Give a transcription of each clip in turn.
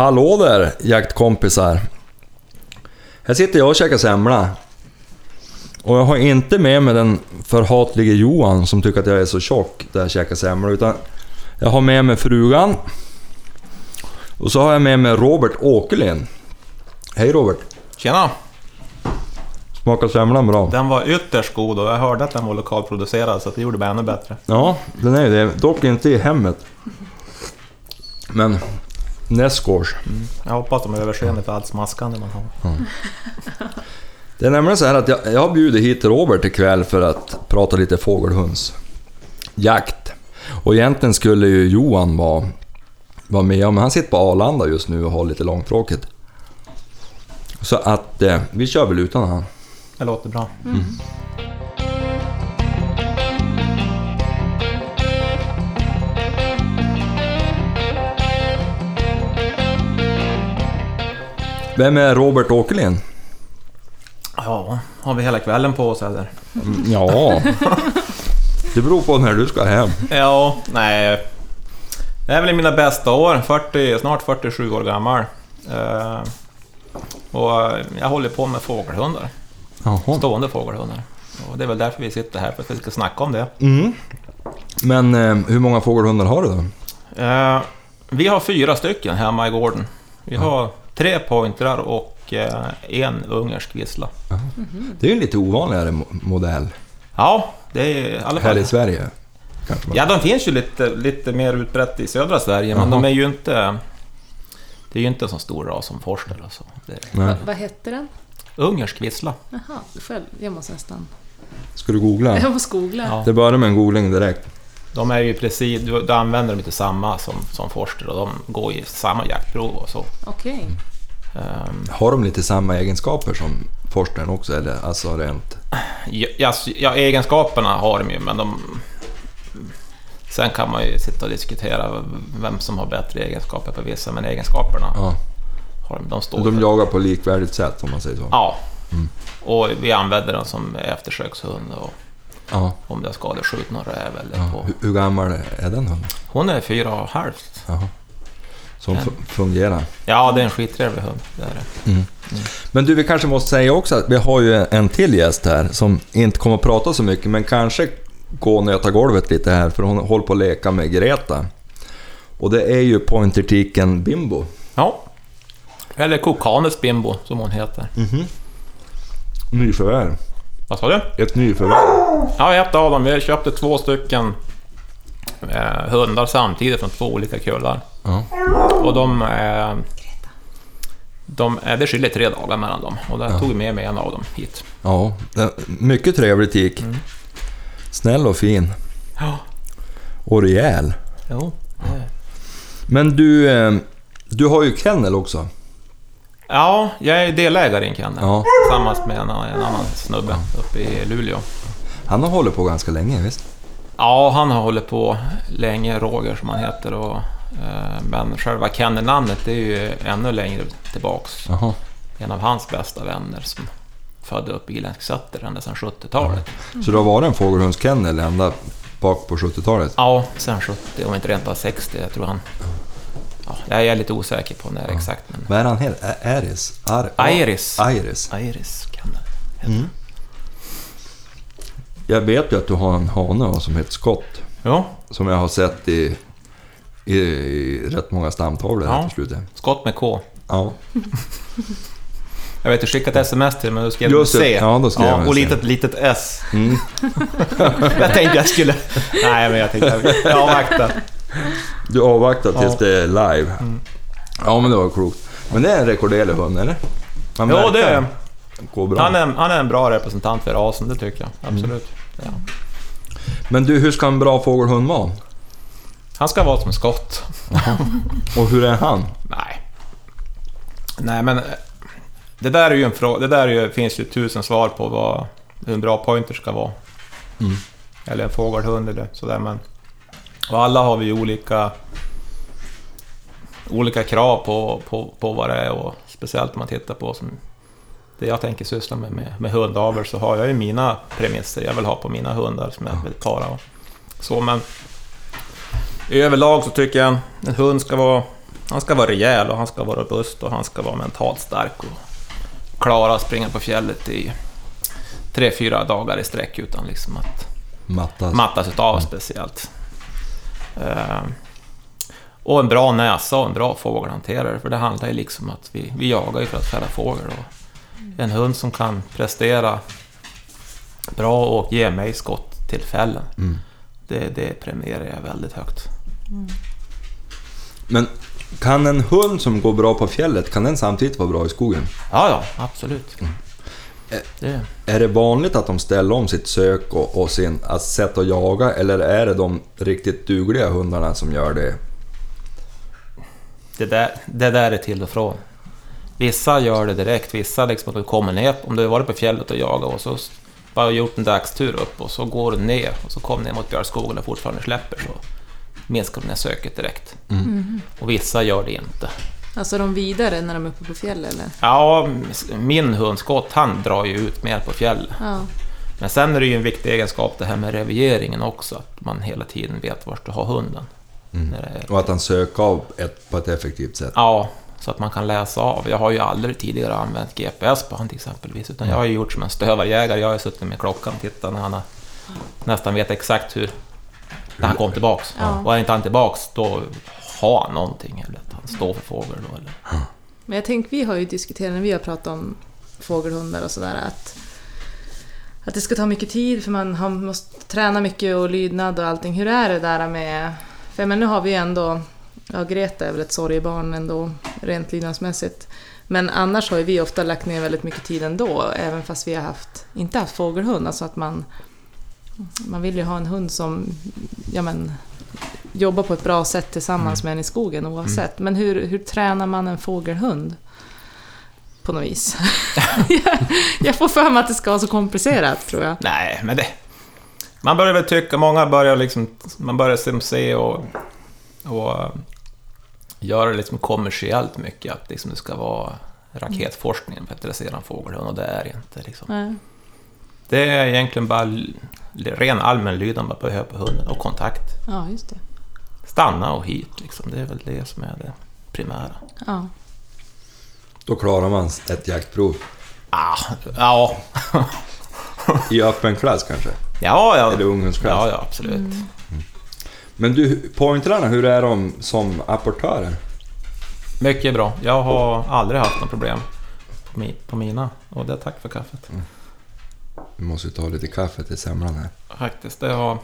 Hallå där, jaktkompisar. Här sitter jag och käkar semla. Och jag har inte med mig den förhatlige Johan som tycker att jag är så tjock där jag käkar semla, utan jag har med mig frugan. Och så har jag med mig Robert Åkerlind. Hej Robert! Tjena! Smakar semlan bra? Den var ytterst god och jag hörde att den var lokalproducerad så det gjorde mig ännu bättre. Ja, den är ju det. Dock inte i hemmet. Men nästgårds. Jag hoppas de är överseende för allt smaskande man har. Det är nämligen så här att jag, jag har bjudit hit Robert ikväll för att prata lite fågelhunds jakt. Och egentligen skulle ju Johan vara, vara med, men han sitter på Arlanda just nu och har lite långtråkigt. Så att eh, vi kör väl utan han. Det låter bra. Vem är Robert Åkerlind? Ja, har vi hela kvällen på oss eller? Mm, Ja... Det beror på när du ska hem. Ja, nej. Det är väl i mina bästa år, 40, snart 47 år gammal. Eh, och jag håller på med fågelhundar, Jaha. stående fågelhundar. Och det är väl därför vi sitter här, för att vi ska snacka om det. Mm. Men eh, hur många fågelhundar har du då? Eh, vi har fyra stycken hemma i gården. Vi har tre pointrar och eh, en ungersk vissla. Det är ju en lite ovanligare mo- modell Ja, det är i alla här fall... i Sverige. Ja, de finns ju lite, lite mer utbrett i södra Sverige, men Jaha. de är ju inte... Det är ju inte en så stor ras som forster och så. Det är. Vad hette den? ungersk vissla. Jaha, själv. Jag måste nästan... Ska du googla? Jag måste googla. Ja. Det börjar med en googling direkt. De är ju precis... Du, du använder dem inte samma som, som forster och de går i samma jaktprov och så. Okej. Ehm, Har de lite samma egenskaper som forskaren också? Eller alltså rent... ja, ja, ja, egenskaperna har de ju, men de... Sen kan man ju sitta och diskutera vem som har bättre egenskaper på vissa, men egenskaperna Ja. har de. De står De för- jagar på likvärdigt sätt om man säger så. Ja. Och vi använder den som eftersökshund och Ja. om det ska skjuta någon räv eller ja. på. Hur, gammal är den hunden? Hon är fyra och halvt. Jaha. Som fu- fungerar. Ja, det är en skittrevlig hund. Det är det. Men du, vi kanske måste säga också att vi har ju en till gäst här som inte kommer att prata så mycket, men kanske gå och nöta golvet lite här, för hon håller på att leka med Greta. Och det är ju pointertiken Bimbo. Ja. Eller Kokanes Bimbo, som hon heter. Nyförvärv. Vad sa du? Ett nyförvärv. Ja, ett av dem. Vi köpte två stycken eh, hundar samtidigt från två olika kullar. Ja. Och de... Eh, de eh, det skiljer tre dagar mellan dem. Och där tog med mig en av dem hit. Ja, mycket trevlig tik. Snäll och fin. Ja. Och rejäl. Jo. det- Men du, eh, du har ju kennel också. Ja, jag är delägare i en kennel. Ja. Tillsammans med en, en annan snubbe uppe i Luleå. Han har hållit på ganska länge, visst? Ja, han har hållit på länge, Roger som han heter. Och, men själva kennelnamnet det är ju ännu längre tillbaks. Jaha. En av hans bästa vänner som födde upp irländsk setter ända sedan 70-talet. Så du har varit en fågelhundskennel ända bak på 70-talet? Ja, sen 70, om inte rent av 60. Jag tror han... Ja, jag är lite osäker på när exakt, men... Vad är han heter? Äris? Ar- Iris. Iris. Iris kennel. Mm. Jag vet ju att du har en hane som heter Scott. Ja, Som jag har sett i, i, i rätt många stamtavlor Ja. här till slut. skott med K. Ja. Jag vet, du skickade ett sms till mig, du skrev Just. C. Ja, då skrev jag och litet, litet S. Mm. jag tänkte jag skulle... Nej, men jag tänkte jag avvaktar. Du avvaktar tills Ja. Mm. det är live. Ja, men det var klokt. Men det är en rekorderlig hund, eller? Han Jo, det är gå bra. han, är, han är en bra representant för rasen, det tycker jag. Mm. Absolut. Ja. Men du, hur ska en bra fågelhund vara? Han ska vara som skott. Och hur är han? Nej. Nej, men... eh, Det där är ju en fråga... Det där är ju, finns ju tusen svar på vad en bra pointer ska vara. Mm. Eller en fågelhund eller sådär, men... Och alla har vi ju olika... Olika krav på, på, på vad det är och speciellt om man tittar på som... Det jag tänker syssla med, med, med hundavel så har jag ju mina premisser jag vill ha på mina hundar som jag vill para och så, men... Överlag så tycker jag en hund ska vara Han ska vara rejäl och han ska vara robust och han ska vara mentalt stark och klara att springa på fjället i tre, fyra dagar i sträck utan liksom att Mattas. mattas utav speciellt. Eh, och en bra näsa och en bra fågelhanterare, för det handlar ju liksom om att vi, vi jagar ju för att fälla fågel. Och en hund som kan prestera bra och ge mig skotttillfällen, Mm. det, det premierar jag väldigt högt. Men kan en hund som går bra på fjället, kan den samtidigt vara bra i skogen? Ja, ja, absolut. Det, Är det vanligt att de ställer om sitt sök och, och sin att sätt att jaga, eller är det de riktigt dugliga hundarna som gör det? det, där, det där är till och från. Vissa gör det direkt, vissa liksom att du kommer ner, om du har varit på fjället och jagat och så bara gjort en dagstur upp och så går du ner och så kommer ner mot björkskogen och fortfarande släpper så minskar ner söket direkt. Och vissa gör det inte. Alltså de vidare när de är uppe på fjället eller? Ja, min hundskott han drar ju ut mer på fjället. Ja. Men sen är det ju en viktig egenskap det här med revieringen också, att man hela tiden vet vart du har hunden. Det är Och att han söker av ett, på ett effektivt sätt? Ja, så att man kan läsa av. Jag har ju aldrig tidigare använt GPS på honom till exempelvis, utan jag har ju gjort som en stövarjägare. Jag har ju suttit med klockan och tittat när han har nästan vet exakt hur... När han kom tillbaks. Ja. Och är inte han tillbaks, då har han någonting. Eller att han står för fågel då. Eller. Men jag tänker, vi har ju diskuterat när vi har pratat om fågelhundar och sådär att, att det ska ta mycket tid för man har, måste träna mycket och lydnad och allting. Hur är det där med... För men nu har vi ju ändå... Ja, Greta är väl ett sorgebarn ändå, rent lydnadsmässigt. Men annars har ju vi ofta lagt ner väldigt mycket tid ändå, även fast vi har haft, inte haft fågelhund. Alltså att man, man vill ju ha en hund som ja men, jobbar på ett bra sätt tillsammans med en i skogen oavsett. Men hur, hur tränar man en fågelhund? På något vis. jag, jag får för mig att det ska vara så komplicerat, tror jag. Nej, men det... Man börjar väl tycka, många börjar liksom... Man börjar se och... och äh, göra det liksom kommersiellt mycket, att liksom det ska vara raketforskning för att dressera en fågelhund, och det är inte. Liksom. Nej. Det är egentligen bara ren allmän lydnad man behöver på hunden och kontakt. Ja, just det. Stanna och hit, liksom. det är väl det som är det primära. Ja. Då klarar man ett jaktprov. Ah, ja, I öppen klass kanske? ja, ja. Eller ungdomsklass? Ja, ja, absolut. Men du, pointrarna, hur är de som apportörer? Mycket bra. Jag har aldrig haft något problem på, mi, på mina. Och det är tack för kaffet. Vi måste ju ta lite kaffe till semlan här. Faktiskt, det har...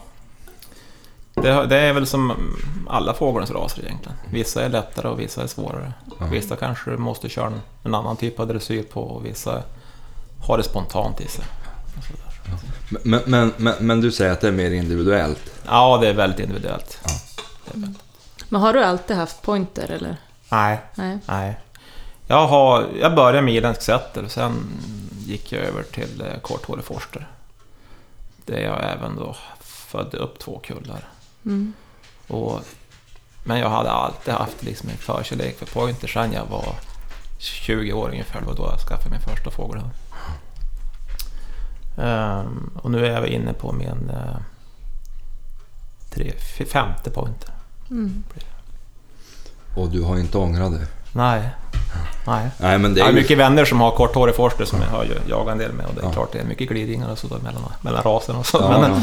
Det, har, det är väl som alla fågelns raser egentligen. Vissa är lättare och vissa är svårare. Ja. Vissa kanske måste köra en, en annan typ av dressyr på och vissa har det spontant i sig. Men, men, men, men du säger att det är mer individuellt? Ja, det är väldigt individuellt. Ja. Är väldigt. Men har du alltid haft pointer, eller? Nej, Nej. nej. Jag, har, jag började med irländsk setter och sen gick jag över till eh, korthårig forster. Där jag även då födde upp två kullar. Mm. Och, men jag hade alltid haft liksom en förkärlek för pointer sedan jag var 20 år ungefär. Det var då jag skaffade min första fågelhund. Ehm, och nu är jag inne på min uh, tre, femte pointer. Mm. Och du har inte ångrat det? Nej. Nej. Nej, men det Jag är har ju... mycket vänner som har korthårig forster som jag har jagat en del med och det är Ja. klart det är mycket glidningar och så mellan, mellan raserna och så. Ja, men, ja,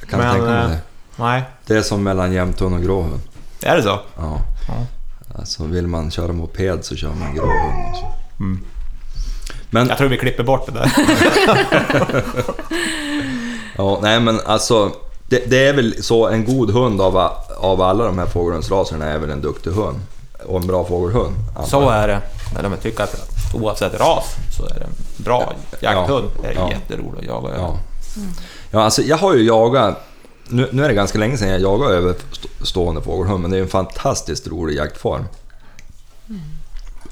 jag kan men, tänka mig eh, det. Nej, Det är som mellan jämthund och gråhund. är det så? Ja. Ja. Alltså vill man köra moped så kör man gråhund. Mm. Men, Jag tror vi klipper bort det där. ja, nej men alltså. Det, det är väl så, en god hund av, av alla de här fågelhundsraserna är väl en duktig hund. Och en bra fågelhund. Så är det. Men jag tycker att oavsett ras så är det en bra jakthund. Det är Ja. jätteroligt att jaga över. Ja. ja, alltså jag har ju jagat... Nu, nu är det ganska länge sedan jag jagade över st- stående fågelhund, men det är en fantastiskt rolig jaktform.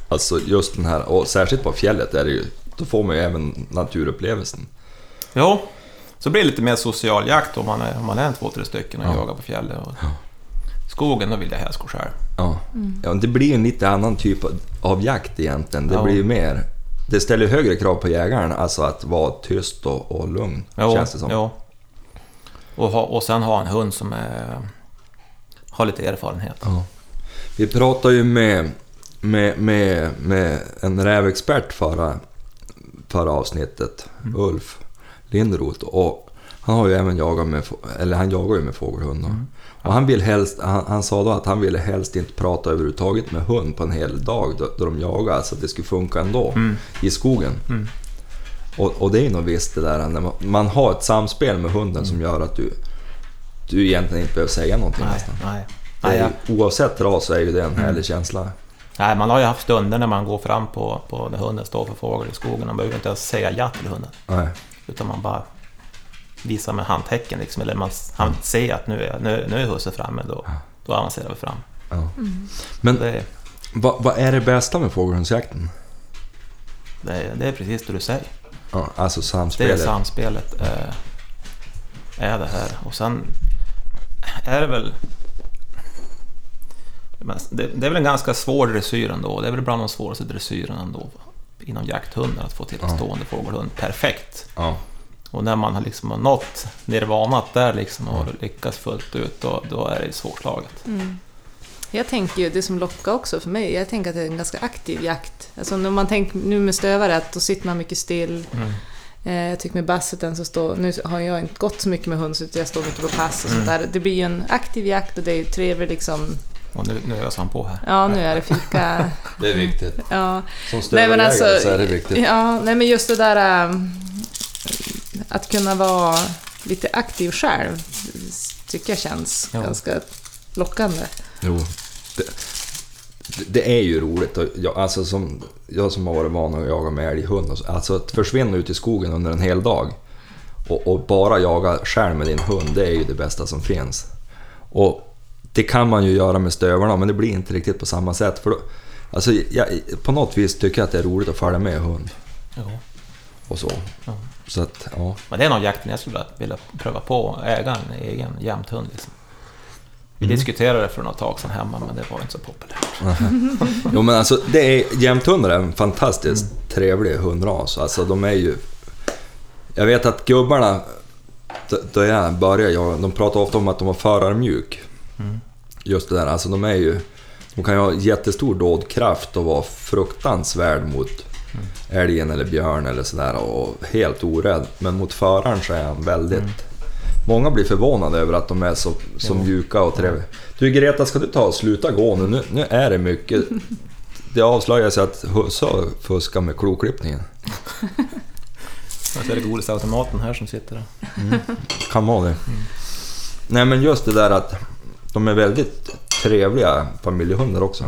Alltså just den här, och särskilt på fjället är det ju, då får man ju även naturupplevelsen. Jo, så blir det lite mer social jakt om man är, om man är en två, tre stycken och Ja. jagar på fjället. Och skogen, då vill jag helst gå själv. Ja. ja, det blir en lite annan typ av jakt egentligen. Det Ja. blir ju mer... Det ställer högre krav på jägaren, alltså att vara tyst och, och lugn, Jo, känns det som. jo. Och, ha, och sen ha en hund som är, har lite erfarenhet. Ja. Vi pratade ju med, med, med, med en rävexpert förra, förra avsnittet, Mm. Ulf Lindroth. Och han har ju även jagat med, eller han jagar ju med fågelhund. Mm. Och han, vill helst, han, han sa då att han ville helst inte prata överhuvudtaget med hund på en hel dag då, då de jagar, så att det skulle funka ändå Mm. i skogen. Mm. Och, och det är nog visst det där när man, man har ett samspel med hunden som gör att du, du egentligen inte behöver säga någonting Nej, nästan. nej. Nej, är, ja. Oavsett ras så är ju det en härlig känsla. nej, man har ju haft stunder när man går fram på, på där hunden står för fågel i skogen. Man behöver inte ens säga ja till hunden. Nej. Utan man bara visar med handtecken liksom. Eller man, han ser att nu är, nu, nu är husse framme. Då, då avancerar vi fram. Ja. Men Det, vad, vad är det bästa med fågelhundsjakten? det, är- det är precis det du säger. Ja, alltså Det är samspelet. samspelet. Eh, är det här. Och sen är det väl... Det, det är väl en ganska svår dressyr ändå. Det är väl bland de svåraste dressyrerna ändå inom jakthundar att få till en Ja. stående fågelhund perfekt. Ja. Och när man har liksom har nått nirvanat där liksom och lyckas fullt ut, då, då är det svårslaget. Mm. Jag tänker ju, det som lockar också för mig, jag tänker att det är en ganska aktiv jakt. Alltså när man tänker nu med stövare, att då sitter man mycket still. Mm. Eh, jag tycker med basseten så står, nu har jag inte gått så mycket med hund så jag står mycket på pass och sånt Mm. där. Det blir ju en aktiv jakt och det är ju trevligt liksom. Och nu, nu öser han på här. Ja, nu är det fika. Det är viktigt. Ja, Som Nej, men stövarjägare alltså, så är det viktigt. Ja, nej men just det där ähm, att kunna vara lite aktiv själv tycker jag känns Ja. ganska lockande. Jo. Det, det är ju roligt. Och jag, alltså som, jag som har varit van att jaga med älghund. och så- Alltså att försvinna ut i skogen under en hel dag och, och bara jaga själv med din hund, det är ju det bästa som finns. Och det kan man ju göra med stövarna, men det blir inte riktigt på samma sätt. För då, alltså, jag, på något vis tycker jag att det är roligt att följa med hund Jo. Och så. Ja. Så att, ja. Men det är nog jakten jag skulle vilja pröva på, äga en egen jämthund. Liksom. Vi Mm. diskuterade det för något tag sedan hemma, men det var inte så populärt. Jo men alltså, det är, jämthundar är en fantastiskt trevlig hundras. Alltså de är ju... Jag vet att gubbarna, då jag började jaga, de pratar ofta om att de var förarmjuk. Mm. Just det där, alltså de är ju... De kan ju ha jättestor dådkraft och vara fruktansvärd mot älgen eller björn eller sådär och helt orädd. Men mot föraren så är han väldigt... Många blir förvånade över att de är så, så Jo. mjuka och trevliga. Du Greta, ska du ta och sluta gå nu? Nu, nu är det mycket... Det avslöjar sig att husse fuskar med kloklippningen. Så är det godisautomaten här som sitter där. Kan vara det. Nej men just det där att de är väldigt trevliga familjehundar också.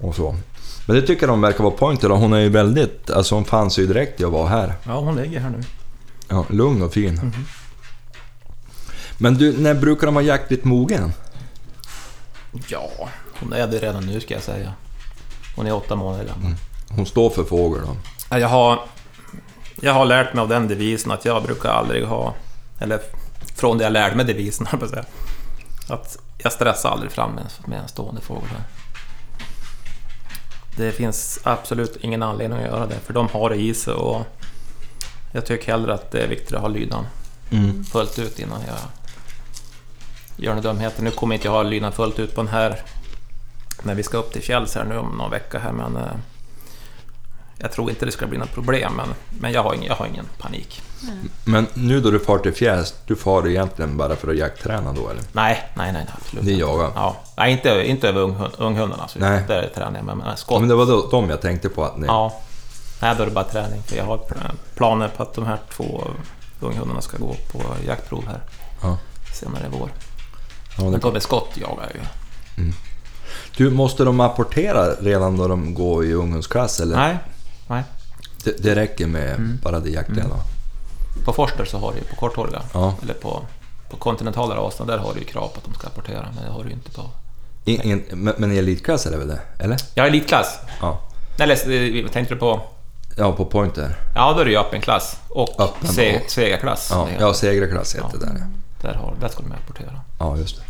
Och så. Men det tycker jag de verkar vara pointer hon är ju väldigt, alltså hon fanns ju direkt i att vara här. Ja, hon ligger här nu. Ja, lugn och fin. Men du, när brukar de vara jaktligt mogen? Ja, hon är det redan nu ska jag säga. Hon är åtta månader gammal. Hon står för fågel då. Ja, Jag har, jag har lärt mig av den devisen att jag brukar aldrig ha, eller från det jag lärde mig devisen, jag på att säga, att jag stressar aldrig fram med, med en stående fågel. här. Det finns absolut ingen anledning att göra det, för de har det i sig och jag tycker hellre att det är viktigt att ha lydnaden Mm. fullt ut innan jag gör några dumheter. Nu kommer inte jag ha lydnad fullt ut på den här när vi ska upp till fjälls här nu om någon vecka här men eh, jag tror inte det ska bli något problem men, men jag, har ingen, jag har ingen panik. Men nu då du far till fjälls, du far egentligen bara för att jaktträna då eller? Nej, nej, nej, nej absolut Ni inte. jagar? Ja, nej, inte, inte över unghund, unghundarna. Alltså. Nej. Där tränar jag med, Ja, skott. men det var då, dem jag tänkte på att ni... Ja. Nej, då är det bara träning. För jag har pl- planer på att de här två unghundarna ska gå på jaktprov här Ja. senare i vår. Ja, Men det, Tobbe Skott jagar jag ju. du, måste de apportera redan då de går i ungdomsklass eller? Nej, nej. Det, det räcker med Mm. bara det jaktledaren? På Forster så har du ju på korthåriga, Ja. eller på, på kontinentala raserna, där har du ju krav på att de ska apportera, men det har du ju inte på... In, in, men, men i elitklass är det väl det? Eller? Ja, elitklass. Ja. Eller eh, tänkte du på? Ja, på pointer. Ja, då är det ju öppen klass och Öppen se, segerklass. Ja, segerklass heter Ja. det där. Där, har, där ska de apportera. Ja, just det.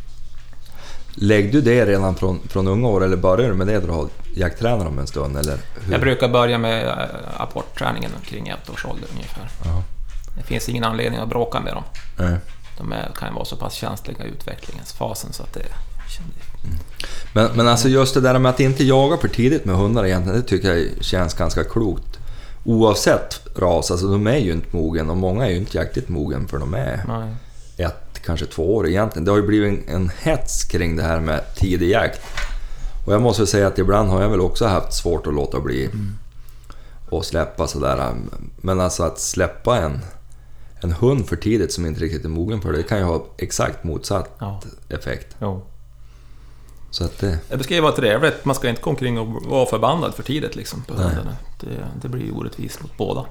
Lägger du det redan från, från unga år eller börjar du med det då du har jakttränat om en stund? Eller hur? Jag brukar börja med äh, apportträningen kring ett års ålder ungefär. Ja. Det finns ingen anledning att bråka med dem. Nej. De är, kan vara så pass känsliga i utvecklingsfasen så att det... Men, men alltså just det där med att inte jaga för tidigt med hundar egentligen, det tycker jag känns ganska klokt. Oavsett ras, alltså de är ju inte mogen och många är ju inte jäkligt mogen för de är Nej. Kanske två år egentligen. Det har ju blivit en, en hets kring det här med tidig jakt. Och jag måste säga att ibland har jag väl också haft svårt att låta bli och släppa sådär. Men alltså att släppa en, en hund för tidigt som inte riktigt är mogen för det, det kan ju ha exakt motsatt Ja. effekt. Jo. Så att det... Jag beskrev vara trevligt, man ska inte gå omkring och vara förbannad för tidigt liksom på hundarna. Det, det blir ju orättvist mot båda.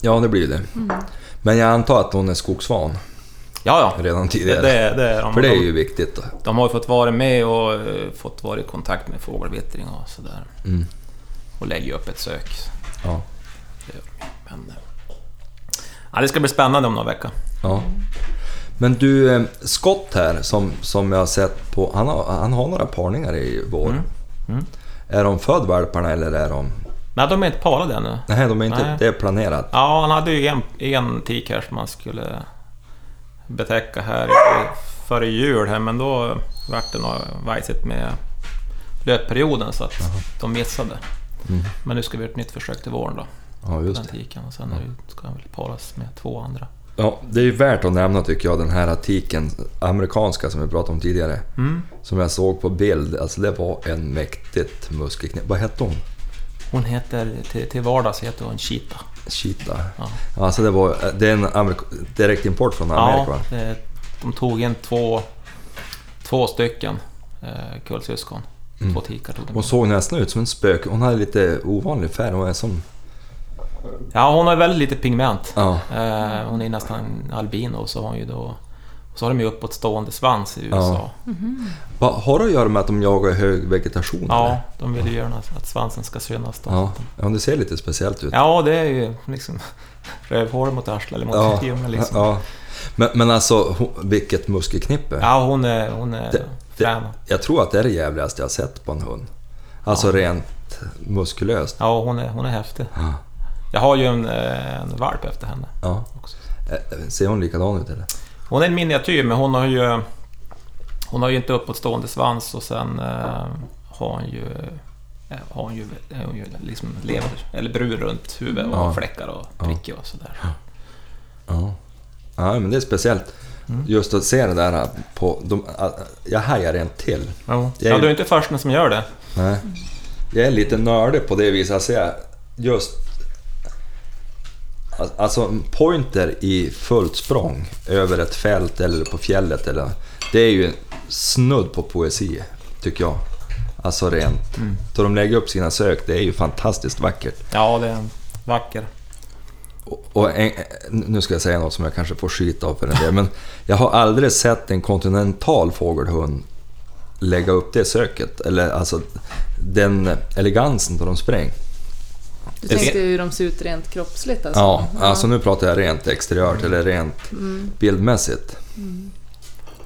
Ja, det blir det. Men jag antar att hon är skogsvan Ja, ja. redan tidigare. det, det de. för det är ju viktigt. Då. de har ju fått vara med och eh, fått vara i kontakt med fågelvittring och sådär. Mm. Och lägger upp ett sök. Ja. Men, eh, ja, det ska bli spännande om några veckor. Ja. Men du, eh, Scott här som, som jag har sett på, han har, han har några parningar i vår. Mm. Mm. Är de född valparna eller är de... Nej, de är inte parade ännu. Nej, de är inte, Nej. det är planerat. Ja, han hade ju en, en tik här som man skulle betäcka här före jul här, men då vart det något vajsigt med löpperioden så att de missade. Mm. Men nu ska vi göra ett nytt försök till våren då, Ja, just den tiken. Och sen det, ska han väl paras med två andra. Ja, det är ju värt att nämna tycker jag, den här artikeln, amerikanska som vi pratade om tidigare. Mm. Som jag såg på bild, alltså det var en mäktigt muskelknep. Vad hette hon? Hon heter, till, till vardags heter hon Cheetah. Cheetah. Ja. Alltså det var, det är en amerik- direktimport från Amerika va? Ja, det, de tog in två, två stycken eh, kullsyskon. Mm. Två tikar tog de. Hon såg nästan ut som en spök. Hon hade lite ovanlig färg. Hon är som... Ja, hon har väldigt lite pigment. Ja. Eh, hon är nästan albino så har hon ju då... Och så har de ju uppåtstående svans i USA. Va, har det att göra med att de jagar i hög vegetation? Ja, eller? de vill ju gärna att svansen ska synas då. ja. Ja, det ser lite speciellt ut. Ja, det är ju liksom rövhål mot arslet eller mot Ja, liksom. ja. Men, men alltså, hon, vilket muskelknippe. Ja, hon är, hon är Det- frän. Jag tror att det är det jävligaste jag sett på en hund. Alltså Ja. rent muskulöst. Ja, hon är, hon är häftig. Ja. Jag har ju en, eh, en valp efter henne Ja. också. Eh, Ser hon likadan ut eller? Hon är en miniatyr, men hon har ju... Hon har ju inte uppåtstående svans och sen eh, har hon ju... eh, Har hon ju, är hon ju liksom lever, eller brun runt huvudet och Ja. har fläckar och prickig och sådär. Ja. Ja, men det är speciellt. Mm. Just att se det där på... De, jag hajar rent till. Ja, Jag är- du är inte första som gör det. Nej. Jag är lite nördig på det viset. Alltså jag just... Alltså pointer i fullt språng över ett fält eller på fjället. Eller, det är ju snudd på poesi, tycker jag. Alltså rent. Mm. Då de lägger upp sina sök, det är ju fantastiskt vackert. Ja, det är en vacker. Och, och en, nu ska jag säga något som jag kanske får skit av för en del, men jag har aldrig sett en kontinental fågelhund lägga upp det söket. Eller alltså den elegansen då de spräng. Du Det- tänkte hur de ser ut rent kroppsligt alltså? Ja, alltså nu pratar jag rent exteriört eller rent Mm. bildmässigt.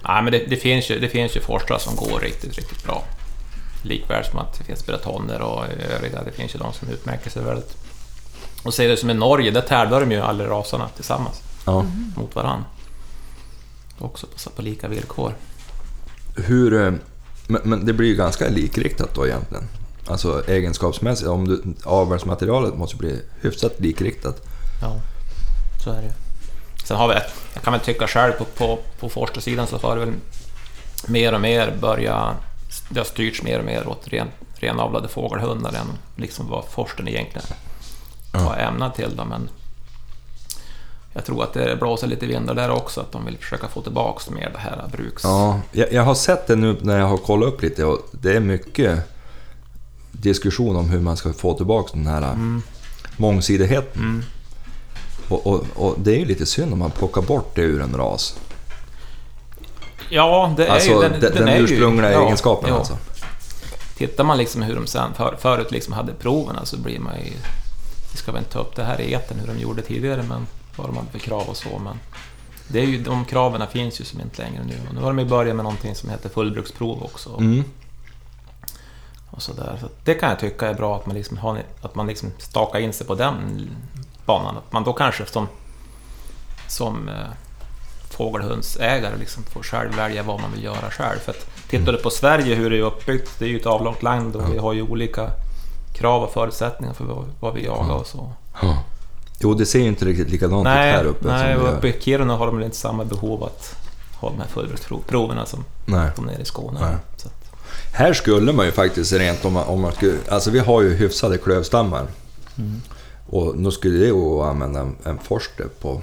Nej, men det, det, finns ju, det finns ju forskare som går riktigt, riktigt bra. Likväl som att det finns bretoner och övriga. Det finns ju de som utmärker sig väldigt. Och ser det som i Norge, där tävlar de ju alla raserna tillsammans Ja. mot varann. Också på, på lika villkor. Hur, eh, men, men det blir ju ganska likriktat då egentligen. Alltså egenskapsmässigt, om du, avelsmaterialet måste bli hyfsat likriktat. Ja, så är det. Sen har vi, jag kan väl tycka själv på, på, på forskarsidan så har det väl mer och mer börjat, det har styrts mer och mer åt ren, renavlade fågelhundar än liksom vad forskaren egentligen var ämnad till. Då, men jag tror att det blåser lite vindar där också, att de vill försöka få tillbaks mer det här bruks... Ja, jag, jag har sett det nu när jag har kollat upp lite och det är mycket diskussion om hur man ska få tillbaka den här Mm, mångsidigheten. mm. Och, och, och det är ju lite synd om man plockar bort det ur en ras. Ja, det är Alltså ju... den, den, är ju- ursprungliga ja, egenskapen ja. alltså. Tittar man liksom hur de sen för, förut liksom hade proverna så blir man ju... Vi ska väl inte ta upp det här i etern hur de gjorde tidigare, men vad de hade för krav och så. Men det är ju, de kraven finns ju som inte längre nu. Och nu har de ju börjat med någonting som heter fullbruksprov också. Mm. Och så där. Så det kan jag tycka är bra att man, liksom har, att man liksom stakar in sig på den banan. Att man då kanske som, som eh, fågelhundsägare liksom får själv välja vad man vill göra själv. För att Tittar du på Sverige, hur det är uppbyggt, det är ju ett avlångt land och vi har ju olika krav och förutsättningar för vad, vad vi jagar och så. Ja. Jo, det ser ju inte riktigt likadant ut Nej, här uppe nej och uppe i Kiruna har de väl inte samma behov att ha de här fullbruksproverna som Nej. de nere i Skåne. Nej. Här skulle man ju faktiskt rent om man, om man skulle... Alltså vi har ju hyfsade klövstammar. Mm. Och nu skulle det gå att använda en, en forster på...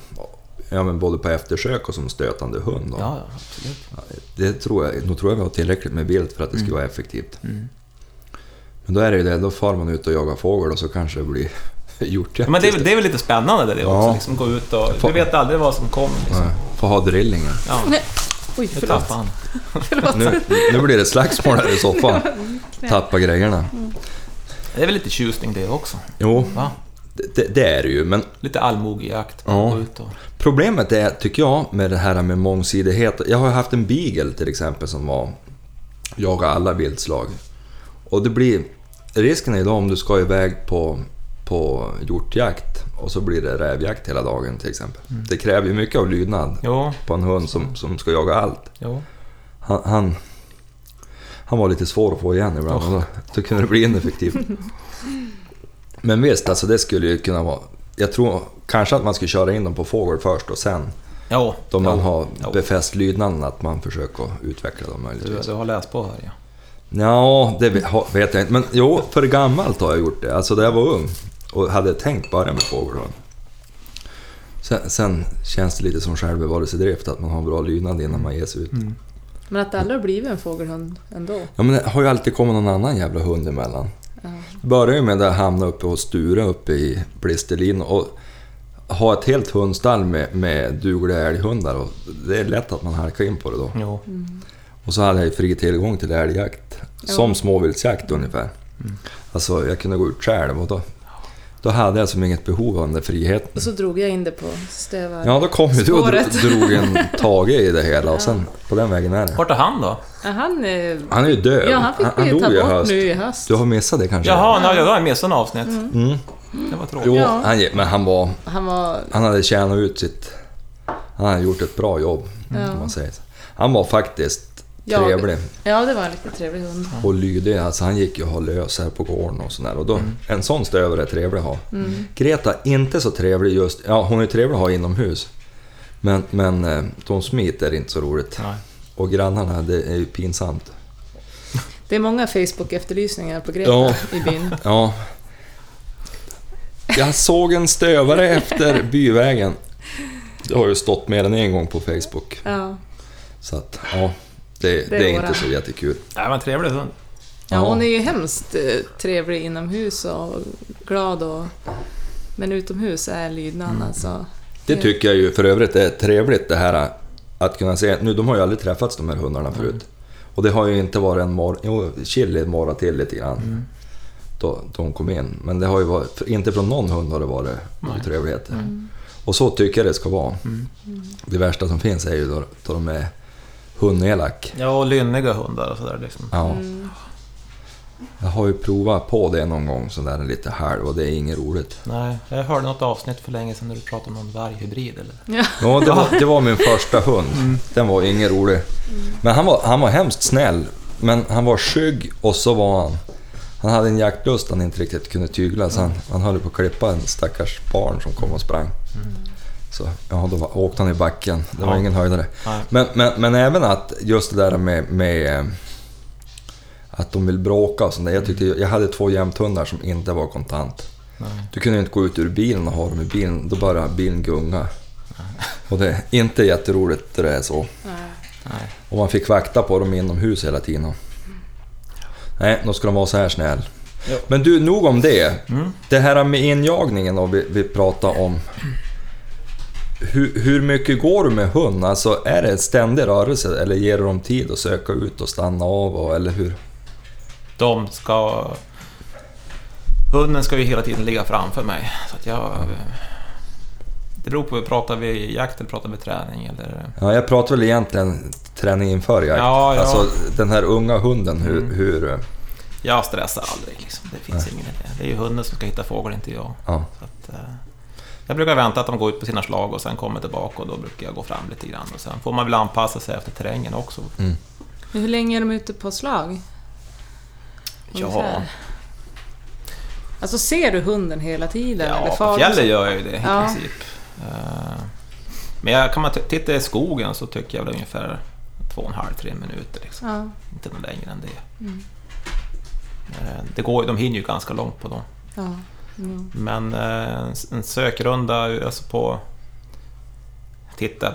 Ja, men både på eftersök och som stötande hund. då. ja. Det tror jag, nu tror jag vi har tillräckligt med vilt för att det skulle vara effektivt. Mm. Men då är det ju det, då far man ut och jagar fågel och så kanske det blir hjortjakt. Ja, men det, är väl- det är väl lite spännande det Ja. också, liksom gå ut och... Få- Vi vet aldrig vad som kommer. Liksom. Få ha drillingen. Ja, Oj, nu förlåt. han. Nu, nu blir det slagsmål här i soffan. Tappa grejerna. Det är väl lite tjusning det också. Jo, Va? det, det är det ju, men Lite allmogejakt. Ja. Och... Problemet är, tycker jag, med det här med mångsidighet. Jag har haft en beagle till exempel som var jaga alla viltslag. Och det blir... Risken är idag om du ska iväg på, på hjortjakt och så blir det rävjakt hela dagen till exempel. Det kräver ju mycket av lydnad Jo, på en hund som, som ska jaga allt. jo. Han, han, han var lite svår att få igen ibland och då, kunde det bli ineffektivt. Men visst, alltså det skulle ju kunna vara... Jag tror kanske att man skulle köra in dem på fågel först och sen Jo. då man jo. har befäst lydnaden att man försöker utveckla dem Du, möjligtvis. du har läst på här ja. Ja, det vet jag inte. Men jo, för gammalt har jag gjort det. Alltså när jag var ung och hade tänkt börja med fågelhund. Sen, sen känns det lite som självbevarelsedrift att man har bra lydnad innan man ger sig ut. Mm. Men att det aldrig har blivit en fågelhund ändå. Ja men det har ju alltid kommit någon annan jävla hund emellan. Ja. Det började ju med att jag hamnade uppe hos Sture uppe i Blisterlin och ha ett helt hundstall med, med dugliga älghundar och det är lätt att man halkar in på det då. Jo. Och så hade jag ju fri tillgång till älgjakt, Ja. som småviltsjakt ungefär. Alltså jag kunde gå ut själv och då, då hade jag som inget behov av den där friheten. Och så drog jag in det på stövar. Ja, då kom ju du och drog en Tage i det hela och sen på den vägen är det. Vart är han då? Ja, han, är- Han är ju död. ja, han fick vi dog ta bort höst. nu i höst. Du har missat det kanske? Jaha, nej, jag har missat en avsnitt. Mm. Det var tråkigt. Jo, Ja. han, men han var... Han var... Han hade tjänat ut sitt... Han hade gjort ett bra jobb, Ja. kan man säga. Han var faktiskt Jag- trevlig Ja, det var en riktigt trevlig hund. och lydig. Alltså han gick ju att ha lös här på gården och sådär. Och då, En sån stövare är trevlig att ha. Mm. Greta, inte så trevlig just... Ja, hon är trevlig att ha inomhus. Men, men eh, Tom Smith är inte så roligt. Nej. Och grannarna, det är ju pinsamt. Det är många Facebook-efterlysningar på Greta Ja. i byn. Ja. Jag såg en stövare efter byvägen. Det har ju stått mer än en gång på Facebook. Ja. Så att, ja. Det, det, är är inte så jättekul. Det var en trevlig hund. ja, hon är ju hemskt eh, trevlig inomhus och glad och... Men utomhus är lydnaden alltså... Det tycker jag ju för övrigt är trevligt det här att kunna se. Nu, de har ju aldrig träffats de här hundarna förut. Och det har ju inte varit en morr... Jo, Chili morrade till lite grann. Då, då hon kom in. Men det har ju varit... Inte från någon hund har det varit otrevligheter. Och så tycker jag det ska vara. Det värsta som finns är ju då, då de är hundelak. Ja, och lynniga hundar och sådär liksom. Ja. Mm. Jag har ju provat på det någon gång sådär lite halv och det är inget roligt. Nej, jag hörde något avsnitt för länge sedan när du pratade om någon varghybrid eller? Ja. Ja, det var, det var min första hund. Den var ingen rolig. Men han var, han var hemskt snäll. Men han var skygg och så var han... Han hade en jaktlust han inte riktigt kunde tygla så han, han höll på att klippa en stackars barn som kom och sprang. Så ja, då var- åkte han i backen. Det var Ja. ingen höjdare. Nej. Men, men, men även att just det där med, med eh, att de vill bråka och sånt där. Jag, tyckte, jag hade två jämthundar som inte var kontant. Nej. Du kunde inte gå ut ur bilen och ha dem i bilen, då bara bilen gunga. Och det är inte jätteroligt när det är så. Nej. Nej. Och man fick vakta på dem inomhus hela tiden. Nej, då ska de vara så här snäll. Ja. Men du, nog om det. Mm. Det här med injagningen och vi, vi pratar om. Hur, hur mycket går du med hund? Alltså, är det en ständig rörelse eller ger du dem tid att söka ut och stanna av? Och, eller hur? De ska... Hunden ska ju hela tiden ligga framför mig. Så att jag... Det beror på, pratar vi jakt eller pratar vi träning eller... Ja, jag pratar väl egentligen träning inför jakt. Ja, ja. Alltså den här unga hunden, hur... Mm. hur Jag stressar aldrig liksom. Det finns ingen idé. Det är ju hunden som ska hitta fågel, inte jag. ja. Så att, eh, jag brukar vänta att de går ut på sina slag och sen kommer tillbaka och då brukar jag gå fram lite grann. Och sen får man väl anpassa sig efter terrängen också. Mm. Hur länge är de ute på slag? Ja, Ungefär. Alltså ser du hunden hela tiden? eller ja far på fjället gör jag ju det i Ja. princip. Eh, Men jag, kan man titta i skogen så tycker jag väl ungefär två och en halv, tre minuter. Liksom. Ja. Inte något längre än det. Mm. Eh, det går, de hinner ju ganska långt på dem. Ja. Mm. Men eh, en sökrunda alltså på... Titta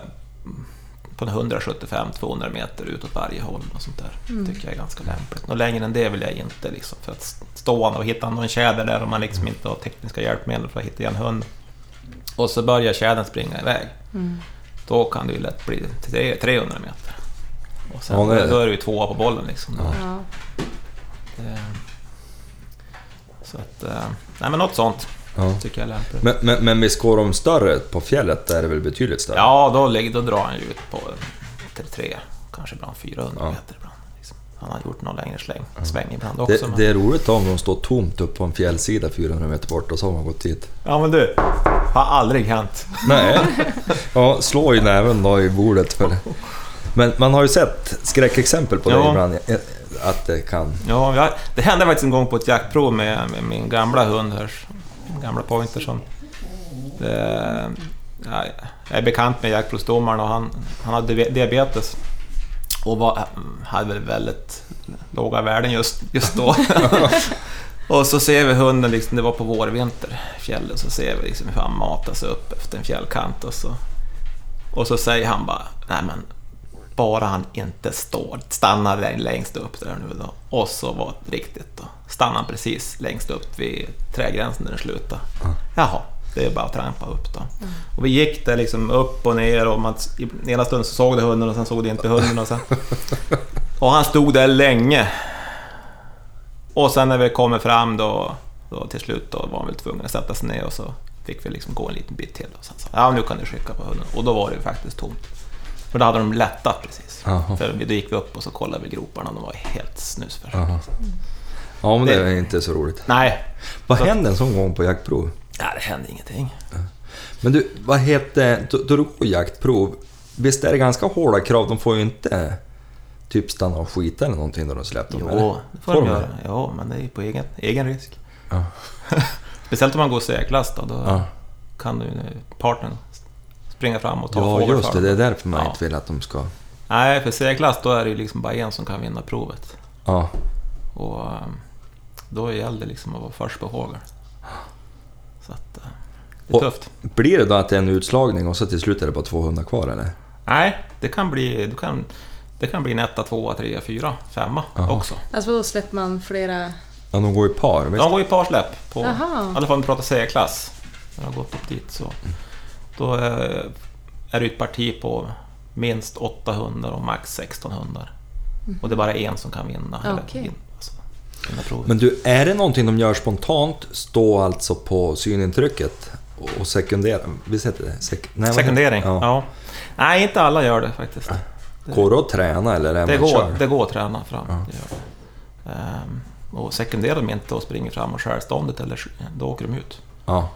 på en 175-200 meter utåt varje håll och sånt där. Mm. tycker jag är ganska lämpligt. Och längre än det vill jag inte liksom. För att stå och hitta någon tjäder där om man liksom inte har tekniska hjälpmedel för att hitta en hund. Och så börjar tjädern springa iväg. Mm. Då kan det ju lätt bli tre- 300 meter. Och sen Ja, det är det. då är det ju tvåa på bollen liksom. Ja. Ja. Det, så att, eh, nej men något sånt Ja. tycker jag är lämpligt. Men, men, men visst går de större på fjället? Där är det väl betydligt större? Ja, då, då drar han ju ut på 33, kanske ibland 400 Ja. meter ibland. Liksom. Han har gjort någon längre släng, sväng ibland också. Det, men... det är roligt om de står tomt upp på en fjällsida 400 meter bort och så har man gått dit. Ja men du, har aldrig hänt. Nej. Ja, slå i näven då i bordet för. Men man har ju sett skräckexempel på det Ja. ibland, att det kan... Ja, jag, det hände faktiskt en gång på ett jaktprov med, med min gamla hund här, min gamla pointer som... Det, ja, jag är bekant med jaktprovsdomaren och han, han hade diabetes. Och var, hade väl väldigt låga värden just, just då. och så ser vi hunden, liksom, det var på vårvinter, fjällen, så ser vi liksom hur han matar sig upp efter en fjällkant och så... Och så säger han bara, nej men bara han inte står, stannar längst upp där nu då. Och så var det riktigt då. Stannade precis längst upp vid trädgränsen där den slutade. Jaha, det är bara att trampa upp då. Och vi gick där liksom upp och ner och man, i ena stunden så såg det hunden och sen såg det inte hunden och sen... Och han stod där länge. Och sen när vi kommer fram då, då till slut då var han väl tvungen att sätta sig ner och så fick vi liksom gå en liten bit till och sen sa ja nu kan du skicka på hunden. Och då var det ju faktiskt tomt. För då hade de lättat precis. Jaha. För då gick vi upp och så kollade vi groparna och de var helt snusfärdiga. Jaha. Ja, men det är inte så roligt. Nej, Vad Så- hände en sån gång på jaktprov? ja, det hände ingenting. Men du, vad heter... Då du går jaktprov, visst är det ganska hårda krav? De får ju inte typ stanna och skita eller någonting då de släpper dem? eller? Jo, det får Får de de göra. Ja, men det är ju på egen, egen risk. Ja. Speciellt om man går C-klass då, då Ja, kan du partnern springa fram och ta ja fågel just det. Det är därför man Ja. inte vill att de ska... Nej, för C-klass då är det ju liksom bara en som kan vinna provet. Ja, Och ehm, då gäller det liksom att vara först på fågel. Så att eh, det är Och- tufft. Blir det då att det är en utslagning och så till slut är det bara 200 kvar eller? Nej, det kan bli, du kan, det kan bli en etta, tvåa, trea, fyra, femma Jaha. också. Alltså då släpper man flera... Ja, de går i par, visst? De går i parsläpp. På, I alla fall om vi pratar C-klass. När de har gått upp dit så. Då eh, är det ett parti på minst 8 hundar och max 16 hundar. Och det är bara en som kan vinna. eller Okej. vin- alltså, vinna. Men du, är det någonting de gör spontant, stå alltså på synintrycket och- sekundera? Visst heter det? Sek nej, Sekundering? det? Ja. Nej, inte alla gör det faktiskt. Går det att träna eller är Det man går, kör? det går att träna fram. Ja. Det gör det. Ehm, och sekunderar de inte och springer fram och skär ståndet, eller, då åker de ut. Ja,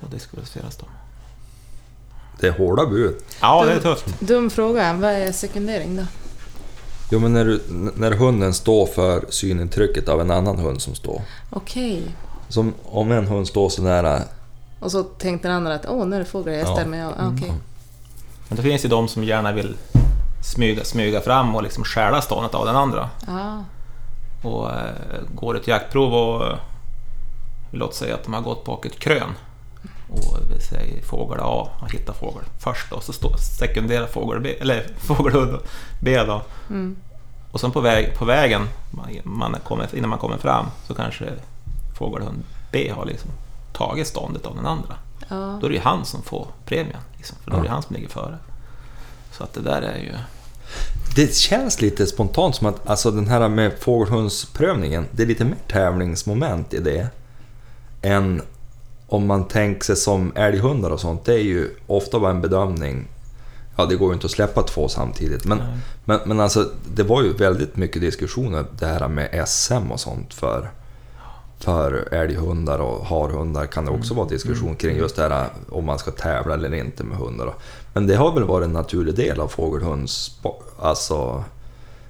Då diskvalificeras de. Det är hårda bud. Ja, det är tufft. Dum fråga, vad är sekundering då? Jo, men när, du, när hunden står för synintrycket av en annan hund som står. Okej. Som om en hund står så nära... Och så tänkte den andra att åh, nu är det fåglar, jag Ja. ställer mig av. Ah, Okej. Men det finns ju de som gärna vill smyga, smyga fram och liksom stjäla ståndet av den andra. Ja. Och eh, går ett jaktprov och eh, låt säga att de har gått bak ett krön och vi säger fågel A och hittar fågel först då, så står sekundära fågel B, eller fågelhund B då. Mm. Och sen på, väg, på vägen, man, man kommer, innan man kommer fram, så kanske fågelhund B har liksom tagit ståndet av den andra. Ja. Då är det ju han som får premien, liksom, för då är det Ja. han som ligger före. Så att det där är ju... Det känns lite spontant som att alltså den här med fågelhundsprövningen, det är lite mer tävlingsmoment i det. Än om man tänker sig som älghundar och sånt. Det är ju ofta bara en bedömning. Ja, det går ju inte att släppa två samtidigt. Men, men, men alltså, det var ju väldigt mycket diskussioner det här med SM och sånt för, för älghundar och harhundar kan det också vara diskussion kring just det här om man ska tävla eller inte med hundar. Men det har väl varit en naturlig del av fågelhunds... Alltså,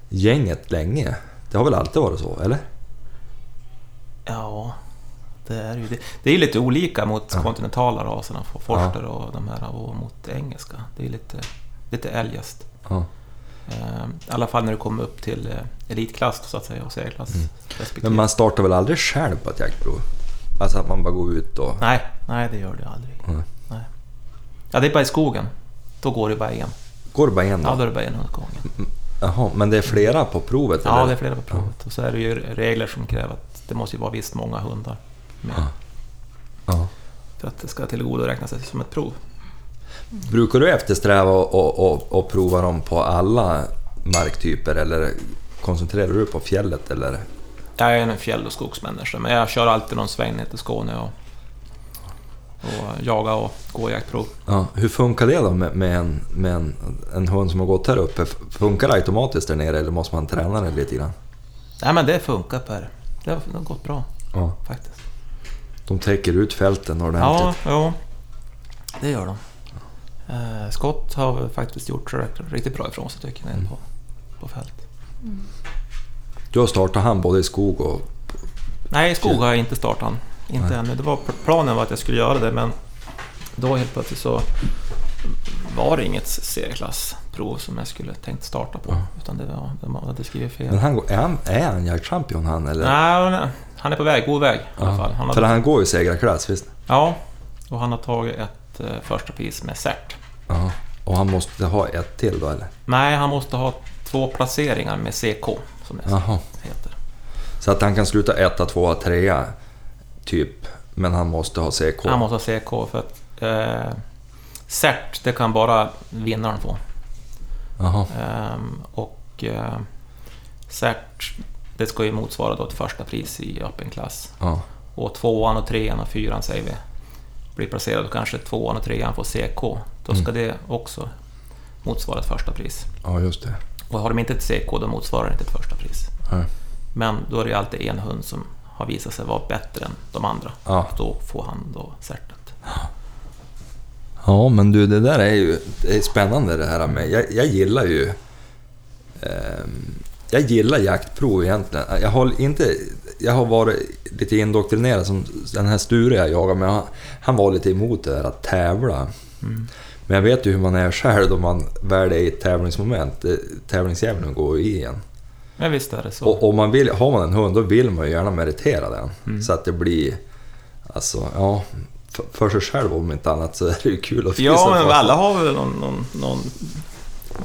gänget länge. Det har väl alltid varit så, eller? Ja, det är ju det. Det är lite olika mot Ja. kontinentala raserna, forster och de här, och mot engelska. Det är lite, lite eljest. Ja. Eh, I alla fall när det kommer upp till eh, elitklass så att säga och C-klass. Mm. Men man startar väl aldrig själv på ett jaktprov? Alltså att man bara går ut och... Nej, nej det gör det aldrig. Nej. Nej. Ja, det är bara i skogen. Då går det bara en. Går det bara en Ja, då? då är det bara en åt gången. Jaha, men det är flera på provet? Ja, eller? det är flera på provet. Och så är det ju regler som kräver att det måste vara visst många hundar med. Ja. Ja. För att det ska tillgodoräkna sig som ett prov. Brukar du eftersträva att prova dem på alla marktyper eller koncentrerar du på fjället eller? Jag är en fjäll och skogsmänniska, men jag kör alltid någon sväng ner till Skåne och, och jaga och gå jaktprov. Ja, hur funkar det då med, med, en, med en, en hund som har gått här uppe? Funkar det automatiskt där nere eller måste man träna det lite grann? Nej, men det funkar Per. Det har, det har gått bra Ja, faktiskt. De täcker ut fälten Ja, ordentligt. ja, det gör de. Eh, Scott har faktiskt gjort riktigt- bra ifrån sig tycker jag, nere på, på fält. Du har startat han både i skog och... Nej, i skog har jag inte startat han. Inte Nej. ännu. Det var, planen var att jag skulle göra det, men då helt plötsligt så var det inget serieklassprov som jag skulle tänkt starta på. Ja. Utan det var, de hade skrivit fel. Men han, går- är han, är han jaktchampion han eller? Nej, han är på väg, god väg i alla fall. Han För har, han går ju segrarklass, visst? ja, och han har tagit ett eh, första pris med cert. Ja. Och han måste ha ett till då eller? Nej, han måste ha två placeringar med CK, som det Jaha. heter. Så att han kan sluta etta, tvåa, trea, typ. Men han måste ha CK. Han måste ha CK för att eh, cert, det kan bara vinnaren få. Jaha. Ehm, och eh, cert, det ska ju motsvara då ett första pris i öppen klass. Ja. Och tvåan och trean och fyran säger vi blir placerade och kanske tvåan och trean får CK. Då ska Mm. det också motsvara ett första pris. ja, just det. Och har de inte ett CK, då motsvarar det inte ett första pris. Nej. Men då är det ju alltid en hund som har visat sig vara bättre än de andra. Ja. Då får han då certet. Ja, men du, det där är ju det är spännande det här med... Jag, jag gillar ju... ehm, jag gillar jaktprov egentligen. Jag har inte... Jag har varit lite indoktrinerad som den här Sture jag jagar med. Han, han var lite emot det här att tävla. Mm. Men jag vet ju hur man är själv då man väl är i ett tävlingsmoment. Tävlingsdjävulen går ju i en. Men visst är det så. Och om man vill, har man en hund, då vill man ju gärna meritera den. Mm. Så att det blir... Alltså, ja... För, för sig själv om inte annat så är det ju kul att Ja, visa men alla har väl någon, någon, någon...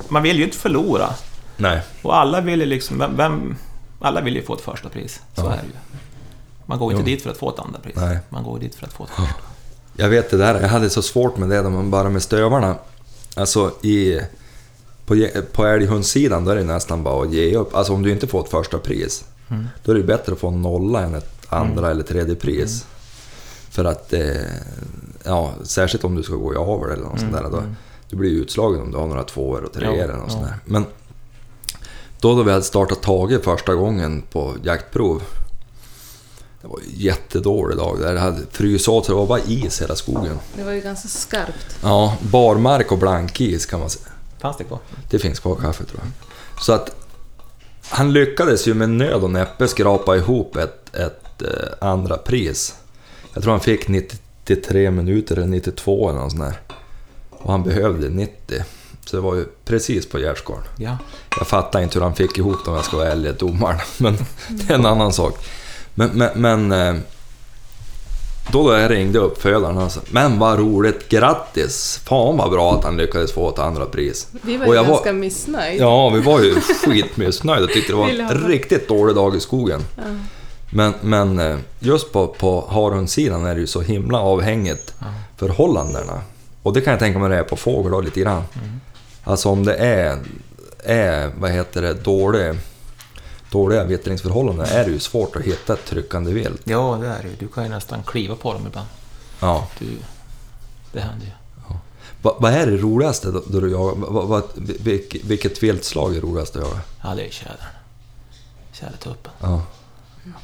Man vill ju inte förlora. Nej. Och alla vill ju liksom... Vem, vem, alla vill ju få ett första pris. Så Ja. är det ju. Man går inte Jo. dit för att få ett andra pris. Nej. Man går dit för att få ett första. Jag vet det där, jag hade så svårt med det bara med stövarna. Alltså i... På, på älghundssidan då är det nästan bara att ge upp. Alltså om du inte får ett första pris, Mm. då är det bättre att få en nolla än ett andra eller tredje pris. För att, eh, ja, särskilt om du ska gå i avel eller något sånt där. Då, mm. du blir utslagen om du har några tvåor och treor Ja, eller något ja. sånt där. Men då då vi hade startat Tage första gången på jaktprov. Det var jättedålig dag där. Det hade frysit åt så det var bara is hela skogen. Det var ju ganska skarpt. Ja, barmark och blankis kan man säga. Fanns det kvar? Det finns kvar kaffe tror jag. Så att han lyckades ju med nöd och näppe skrapa ihop ett, ett eh, andra pris. Jag tror han fick 93 minuter eller 92 eller något sånt där. Och han behövde 90. Så det var ju precis på gärdsgården. Ja. Jag fattar inte hur han fick ihop det om jag ska vara ärlig, domaren. Men det är en annan sak. Men, men, men eh, då, då jag ringde uppfödaren och sa Men vad roligt, grattis! Fan vad bra att han lyckades få ett andra pris. Vi var Och ju jag var- ganska missnöjda. Ja, vi var ju skitmissnöjda och tyckte det var en riktigt dålig dag i skogen. Ja. Men, men eh, just på, på harhundsidan är det ju så himla avhängigt Ja. förhållandena. Och det kan jag tänka mig det är på fågel då, lite grann. Mm. Alltså om det är, är vad heter det, dålig, dåliga vittringsförhållanden är det ju svårt att hitta ett tryckande vilt. ja, det är det. Du kan ju nästan kliva på dem ibland. Ja. Du, det händer ju. Va- Vad är det roligaste då, då du jagar? Va, va, vilk, vilket viltslag är roligast att jaga? Ja, det är tjädern. Tjädertuppen. Ja.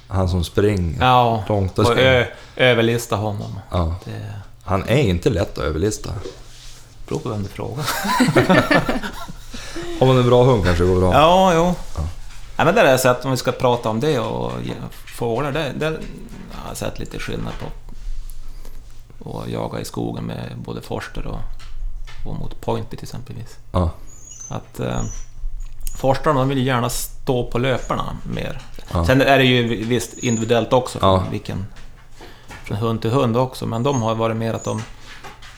Han som springer Ja, långt och springer. överlista honom. Ja. Det Han är inte lätt att överlista. Beror på vem du frågar. Har man en bra hund kanske det går bra. Ja, jo. Ja, men det har jag sett, om vi ska prata om det och fåglar, det, det har jag sett lite skillnad på. Och jaga i skogen med både forster och, och mot pointy till exempelvis. Ja. Att eh, forskarna de vill ju gärna stå på löparna mer. Ja. Sen är det ju visst individuellt också, Ja. från, vilken, från hund till hund också, men de har varit mer att de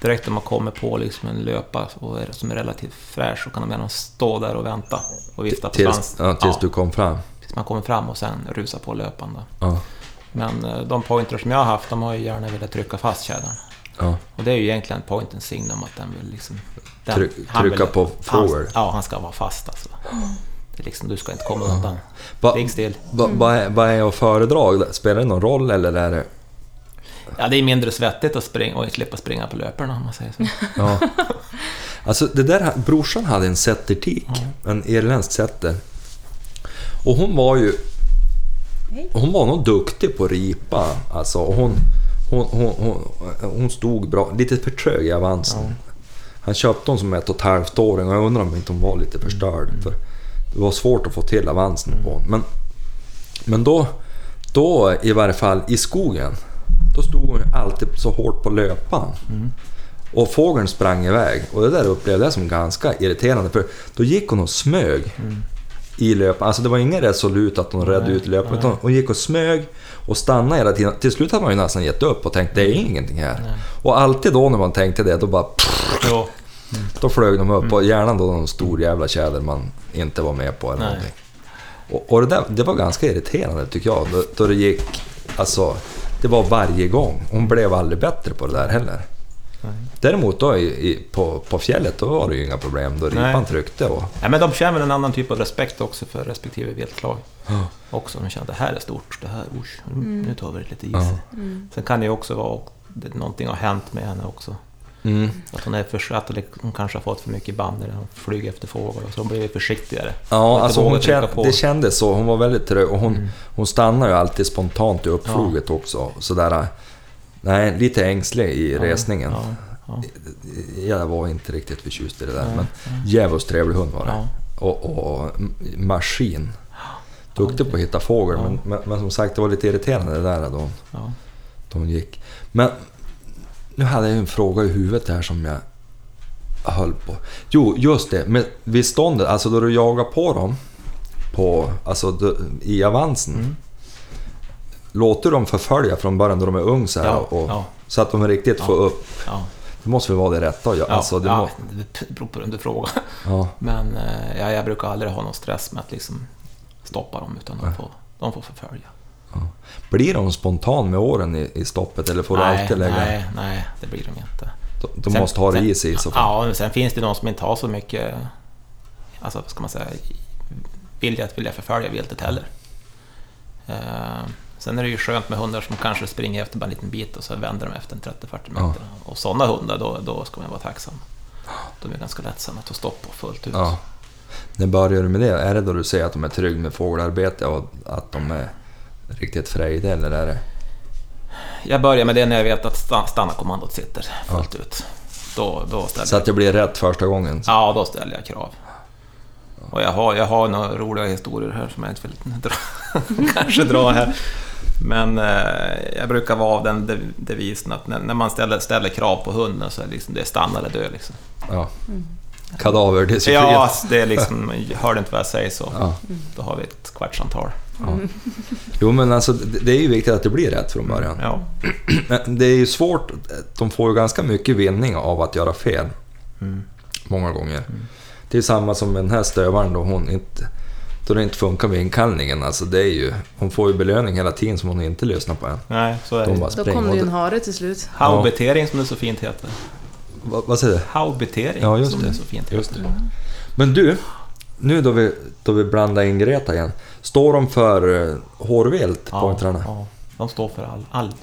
direkt när man kommer på liksom en löpa och är, som är relativt fräsch så kan de gärna stå där och vänta och vifta på Tills, ja, tills du kom fram. tills man kommer fram och sen rusa på löpan. Då. Ja. Men eh, de pointers som jag har haft, de har ju gärna velat trycka fast tjädern. Ja. Och det är ju egentligen pointens signum att den vill liksom... Den, Tryck- han trycka vill- på han, forward. Ja, han ska vara fast alltså. Det är liksom, du ska inte komma undan. Va- Ligg still. va- Vad är, vad är att föredra? Spelar det någon roll eller är det... Ja, det är mindre svettigt att springa och slippa springa på löparna om man säger så. Ja. Alltså det där, brorsan hade en settertik, en irländsk setter. Och hon var ju... Hon var nog duktig på ripa. Alltså, hon, hon, hon, hon, hon stod bra, lite för trög i avansen. Han köpte hon som ett och ett halvt åring och jag undrar om inte hon var lite förstörd. För det var svårt att få till avansen på hon. Men, men då, då i varje fall i skogen, då stod hon ju alltid så hårt på löpan. Och fågeln sprang iväg. Och det där upplevde jag som ganska irriterande för då gick hon och smög i löpan. Alltså det var ingen resolut att hon redde ut löpan utan hon gick och smög och stannade hela tiden. Till slut hade man ju nästan gett upp och tänkt det är ingenting här. Och alltid då när man tänkte det då bara Jo. då flög de upp och gärna då någon stor jävla tjäder man inte var med på eller Nej. någonting. Och, och det, där, det var ganska irriterande tycker jag, då, då det gick... Alltså, det var varje gång. Hon blev aldrig bättre på det där heller. Nej. Däremot då i, i, på, på fjället, då var det ju inga problem. Då ripan Nej. tryckte och... Ja, men de känner en annan typ av respekt också för respektive viltlag. Ja. Också, de känner att det här är stort, det här, usch, nu tar vi det lite is. Ja. Sen kan det ju också vara att någonting har hänt med henne också. Mm. Att hon är för att hon kanske har fått för mycket band när hon flyger efter fåglar så hon blir försiktigare. Ja, alltså hon på. det kändes så. Hon var väldigt trög och hon, Mm. hon stannade ju alltid spontant i uppfloget också. Sådär... Nej, lite ängslig i resningen. Ja, ja, Jag var inte riktigt förtjust i det där, Nej, men djävulskt trevlig hund var det. ja. Och, och maskin. Duktig på att hitta fågel, Ja. men, men, men som sagt det var lite irriterande det där då, ja. då hon gick. Men nu hade jag en fråga i huvudet här som jag höll på. Jo, just det. Med, vid ståndet, alltså då du jagar på dem på, alltså då, i avansen. Mm. Låter dem förfölja från början då de är unga så här, Ja, och, ja. så att de riktigt Ja. får upp? Det måste väl vara det rätta att göra? Ja, alltså, det ja, må, det beror på vem du frågar. Men eh, ja, jag brukar aldrig ha någon stress med att liksom stoppa dem, utan de får, de får förfölja. Blir de spontan med åren i, i stoppet eller får du nej, alltid lägga... nej, nej, det blir de inte. De, de Sen- måste ha det sen- i sig i så fall. Ja, men sen finns det de som inte har så mycket, alltså vad ska man säga, vilja att vilja förfölja viltet heller. Eh, sen är det ju skönt med hundar som kanske springer efter bara en liten bit och så vänder de efter en 30-40 meter. Ja. Och sådana hundar, då, då ska man vara tacksam. De är ganska lättsamma att ta stopp på fullt ut. Ja. När börjar du med det? Är det då du säger att de är trygga med fågelarbete och att de är riktigt frejdiga eller är det... Jag börjar med det när jag vet att sta- stanna-kommandot sitter fullt ut. Då, då ställer Så att det blir rätt första gången? Ja, då ställer jag krav. Och jag har, jag har några roliga historier här som jag inte vill dra, kanske dra här. Men eh, jag brukar vara av den dev- devisen att när, när man ställer, ställer krav på hunden så är det, liksom, det är stanna eller dö. Liksom. Ja. Kadaverdisciplin? Ja, det är liksom, hör du inte vad jag säger så, Ja. då har vi ett kvartsamtal. Jo men alltså det är ju viktigt att det blir rätt från början. Ja. Men det är ju svårt, de får ju ganska mycket vinning av att göra fel. Mm. Många gånger. Det är samma som den här stövaren då hon inte... Då det inte funkar med inkallningen, alltså det är ju... Hon får ju belöning hela tiden som hon inte lyssnar på än. Nej, så är De det. bara Då kom det ju en hare till slut. Haubetering som det så fint heter. Vad, vad säger du? Haubetering Ja, just som det. det så fint Just heter. det. Men du, nu då vi, då vi blandar in Greta igen. Står de för uh, hårvilt, Ja, pointrarna? ja, de står för all, all,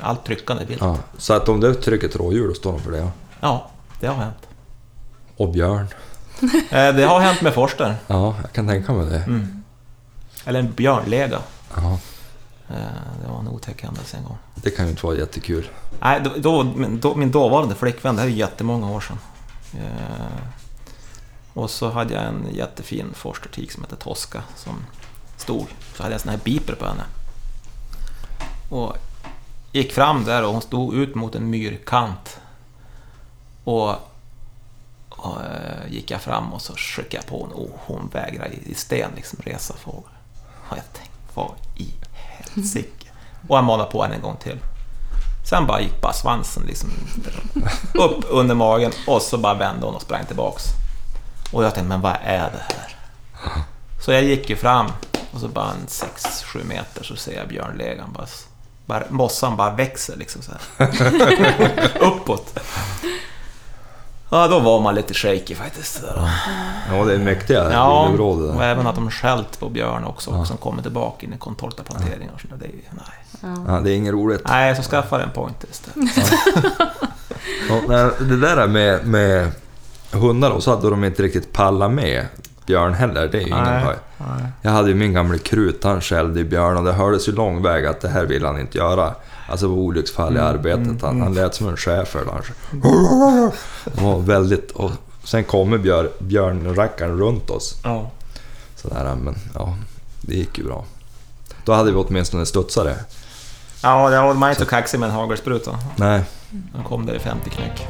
allt tryckande vilt. Ja. Så att om du trycker ett rådjur, då står de för det? Ja. Ja, det har hänt. Och björn? Eh, Det har hänt med Forster. Ja, jag kan tänka mig det. Mm. Eller en björnlega. Ja, Eh, Det var en otäck händelse en gång. det kan ju inte vara jättekul. Nej, då, då, min, då, min dåvarande flickvän, det här är jättemånga år sedan. Eh, och så hade jag en jättefin forstertik som hette Tosca. Som stod. Så hade jag en sån här beeper på henne. Och gick fram där och hon stod ut mot en myrkant. Och, och eh, gick jag fram och så skickade jag på henne och hon vägrade i, i sten liksom resa fågel. Och jag tänkte, vad i helsike? Och jag manade på henne en gång till. Sen bara gick bara svansen liksom upp under magen och så bara vände hon och sprang tillbaks. Och jag tänkte, men vad är det här? Så jag gick ju fram och så bara en 6-7 meter så ser jag björnlegan bara, bara mossan bara växer liksom så här. Uppåt. Ja, då var man lite shaky faktiskt. Där. Ja, det är mäktiga Ja, villebråd och även att de skällt på björn också, och som kommer tillbaka in i contortaplanteringar och sådär. Det är ju, nej. Ja. Ja, det är inget roligt. nej, så skaffa en pointer istället. Ja, nej, det där med, med hundar och så hade de inte riktigt pallat med björn heller. Det är ju ingen Nej. höjd. Nej. Jag hade ju min gamla krut, han skällde i björn och det hördes ju lång väg att det här vill han inte göra. Alltså olycksfall i arbetet. Han, han lät som en schäfer. Han var väldigt... Och sen kommer björn, björnrackaren runt oss. Ja. Sådär, men ja, det gick ju bra. Då hade vi åtminstone studsare. Ja, det var man inte så kaxig med en hagelspruta. Nej, Den kom där i 50 knäck.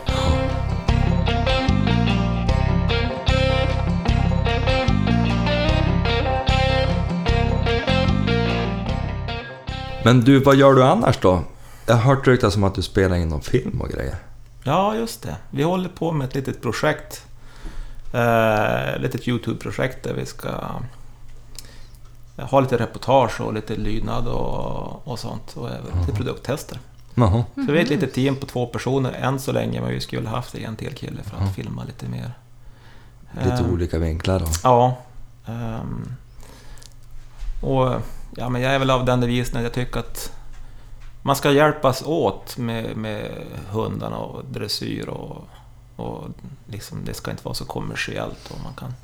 Men du, vad gör du annars då? Jag har hört ryktas om att du spelar in någon film och grejer. Ja, just det. Vi håller på med ett litet projekt. Eh, ett litet YouTube-projekt där vi ska ha lite reportage och lite lydnad och, och sånt. Och även lite produkttester. Jaha. Så vi är ett litet team på två personer än så länge, men vi skulle haft en till kille för att Mm. filma lite mer. Lite Eh, olika vinklar då. Ja. ehm, och ja, men jag är väl av den devisen att jag tycker att man ska hjälpas åt med, med hundarna och dressyr och, och liksom, det ska inte vara så kommersiellt och man kan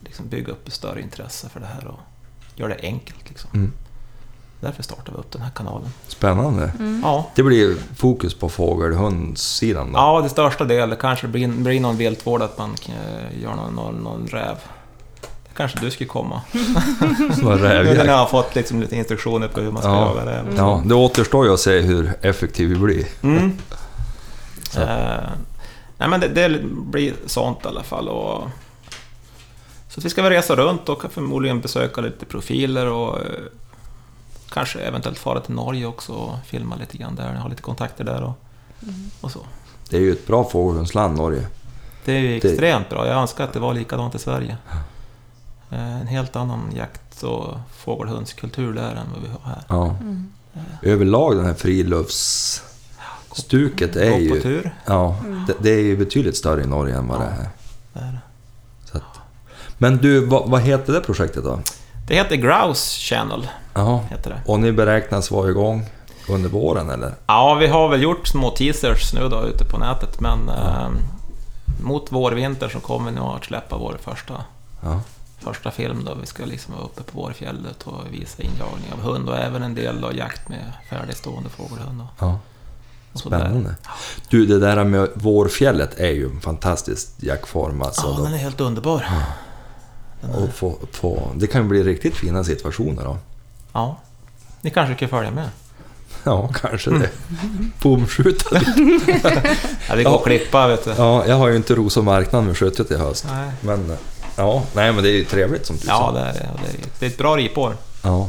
liksom bygga upp ett större intresse för det här och göra det enkelt. Liksom. Mm. Därför startar vi upp den här kanalen. Spännande. Mm. Ja, Det blir fokus på fågelhundssidan då? ja det största del. Det kanske blir, blir någon viltvård att man eh, gör någon, någon, någon räv. Kanske du skulle komma. Vad Nu när rävjakt. jag har fått liksom lite instruktioner på hur man ska Ja. jaga räv. Ja, det återstår ju att se hur effektiv vi blir. Mm. Eh, nej men det, det blir sånt i alla fall. Och, så att vi ska väl resa runt och förmodligen besöka lite profiler och eh, kanske eventuellt fara till Norge också och filma lite grann där. Har lite kontakter där och, och så. Det är ju ett bra fågelhundsland, Norge. Det är ju Det- extremt bra. Jag önskar att det var likadant i Sverige. Eh, en helt annan jakt och fågelhundskultur där än vad vi har här. Ja. Mm. Överlag den här friluftsstuket är ju... Ja, det, det är ju betydligt större i Norge än vad det är här. Så att. Men du, vad, vad heter det projektet då? Det heter Grouse Channel. Ja. Heter det. Och ni beräknas vara igång under våren eller? Ja, vi har väl gjort små teasers nu då ute på nätet, men eh, mot vårvinter så kommer vi nog att släppa vår första, Ja. Första film då vi ska liksom vara uppe på vårfjället och visa injagning av hund och även en del då jakt med färdigstående fågelhund. och- ja. Spännande. Du, det där med vårfjället är ju en fantastisk jaktform alltså. Ja, Då- den är helt underbar. Är, och få, få, det kan ju bli riktigt fina situationer då. ja. Ni kanske kan följa med? Ja, kanske det. Bomskjuta lite. Ja, det går Ja. att klippa, vet du. Ja, jag har ju inte rosat marknaden med skötet i höst. Nej. Men ja, nej men det är ju trevligt som du Ja, sa. det är, det. Är, det är ett bra ripår. Ja.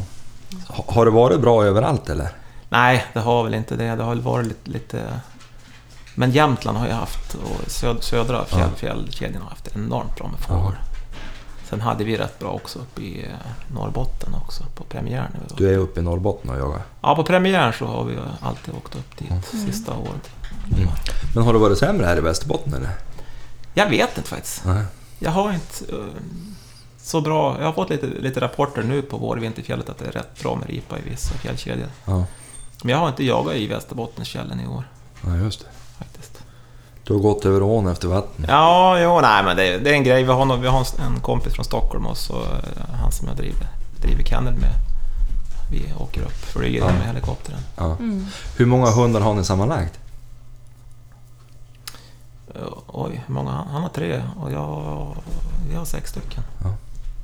Ha- Har det varit bra överallt eller? Nej, det har väl inte det. Det har väl varit lite... lite... Men Jämtland har ju haft, och söd, södra fjäll, Ja. fjällkedjan har haft enormt bra med fågel. Sen hade vi rätt bra också uppe i eh, Norrbotten också, på premiären. Du är uppe i Norrbotten och jagar. Ja, på premiären så har vi alltid åkt upp dit sista året. Men har det varit sämre här i Västerbotten eller? Jag vet inte faktiskt. Nej. Jag har inte eh, så bra... Jag har fått lite, lite rapporter nu på vårvinterfjället att det är rätt bra med ripa i vissa fjällkedjor. Ja, Men jag har inte jagat i Västerbottensfjällen i år ja just det. faktiskt. Du har gått över ån efter vatten. Ja, jo, nej men det, det är en grej. Vi har, nog- vi har en kompis från Stockholm och så eh, han som jag driver, driver kennel med. Vi åker upp, flyger Ja. med helikoptern. Ja. Mm. Hur många hundar har ni sammanlagt? Eh, Oj, hur många? Han, har tre och jag, jag har sex stycken.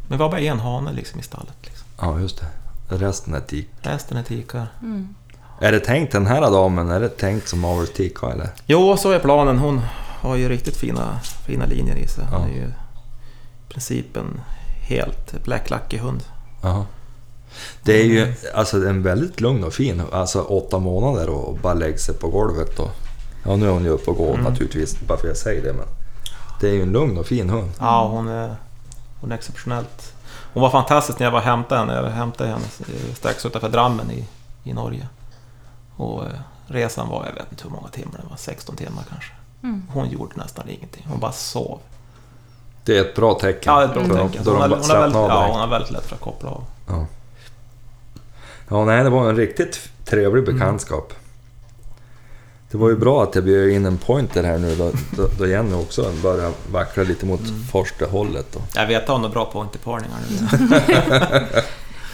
Men vi har bara en hane liksom i stallet. Liksom. Ja, just det. Resten är tik. Resten är tikar. Mm. Är det tänkt den här damen, är det tänkt som avel tika eller? Jo, så är planen. Hon har ju riktigt fina, fina linjer i sig. Hon Ja. är ju i princip en helt black lucky hund. Jaha. Det är ju alltså en väldigt lugn och fin, alltså åtta månader och bara lägga sig på golvet och... Ja, nu är hon ju uppe och går Mm. naturligtvis, bara för att jag säger det men... Det är ju en lugn och fin hund. Ja, hon är, hon är exceptionellt. Hon var fantastisk när jag var och hämtade henne. Jag hämtade henne strax utanför Drammen i, i Norge. Och eh, resan var, jag vet inte hur många timmar det var, 16 timmar kanske. Mm. Hon gjorde nästan ingenting. Hon bara sov. Det är ett bra tecken. Ja, ett bra tecken. Hon, de har- hon, har väldigt, ja, hon har väldigt lätt för att koppla av. Ja. ja, nej, det var en riktigt trevlig bekantskap. Det var ju bra att jag bjöd in en pointer här nu då, då, då Jenny också börjar vackla lite mot Mm. första hållet. Och, Jag vet att hon är bra på interparningar nu.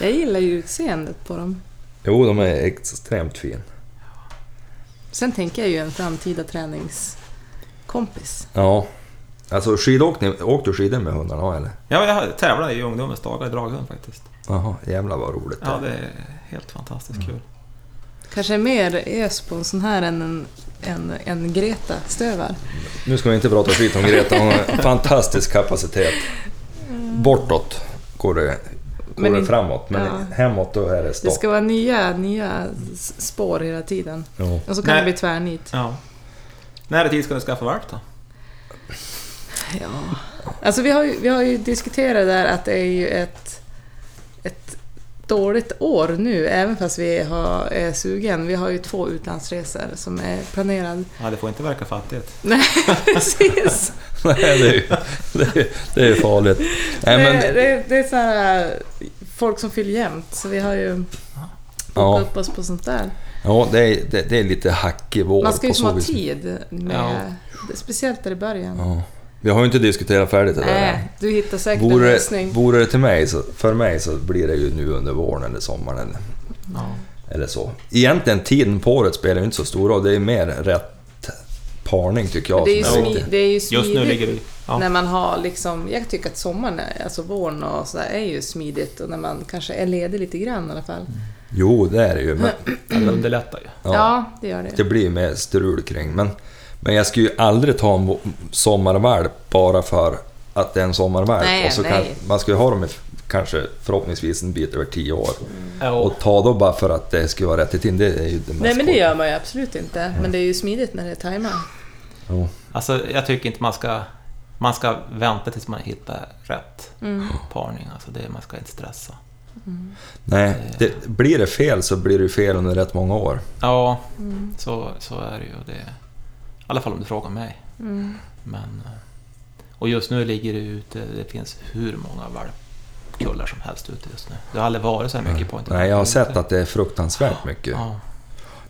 Jag gillar ju utseendet på dem. jo, de är extremt fin. Sen tänker jag ju en framtida träningskompis. Ja. Alltså skidåkning, åkte du skidor med hundarna eller? Ja, jag tävlade i ungdomens dagar i draghund faktiskt. Jaha, jävlar vad roligt. Ja, det är helt fantastiskt kul. Kanske mer ös på en sån här än en, en, en Greta-stövar. Nu ska vi inte prata skit om Greta, hon har en fantastisk kapacitet. Bortåt går det, går Men det framåt, men ja. hemåt då är det Det stopp. ska vara nya, nya spår hela tiden. Jo. Och så kan Nej. det bli tvärnit. Ja. När är tid ska du skaffa valp då? Ja. Alltså vi har, ju, vi har ju diskuterat där att det är ju ett, ett dåligt år nu, även fast vi har, är sugen. Vi har ju två utlandsresor som är planerade. Ja, det får inte verka fattigt. Nej, precis. Nej, det är ju det är, det är farligt. Nej, det, men, det, det är så här, folk som fyller jämt, så vi har ju Ja. upp oss på sånt där. ja, det, är, det, det är lite hackig vår Man ska ju ha tid, med, Ja. speciellt där i början. Ja. Vi har ju inte diskuterat färdigt det där. Nej, du hittar säkert en Vore, det- lösning. vore det till mig, så, för mig så blir det ju nu under våren eller sommaren eller, Ja. eller så. Egentligen tiden på året spelar ju inte så stor roll, det är mer rätt parning tycker jag. det, är ju smi, det är ju Just nu smidigt ligger vi... Ja. när man har liksom, jag tycker att sommaren, är- alltså våren och sådär är ju smidigt och när man kanske är ledig lite grann i alla fall. Jo, det är det ju. Men, Ja, det underlättar ju. Ja, ja, det gör det. det blir mer strul kring. Men, men jag skulle ju aldrig ta en sommarvalp bara för att det är en sommarvalp. Nej, och så kan, man ska ju ha dem i kanske förhoppningsvis en bit över tio år. Ja, Och ta då bara för att det skulle vara rätt i tiden, det är ju det mest Nej men det gör man ju absolut inte. Men det är ju smidigt när det är tajmat. Jo. Alltså, jag tycker inte man ska... Man ska vänta tills man hittar rätt Mm. parning. Alltså det, man ska inte stressa. Nej, det, blir det fel så blir det fel under rätt många år. Ja, Mm. så, så är det ju. Det, alla fall om du frågar mig. Mm. Men, eh, och just nu ligger det ute, det finns hur många valpkullar som helst ute just nu. Det har aldrig varit så här mycket på Nej, jag har sett att det är fruktansvärt mycket. Ja,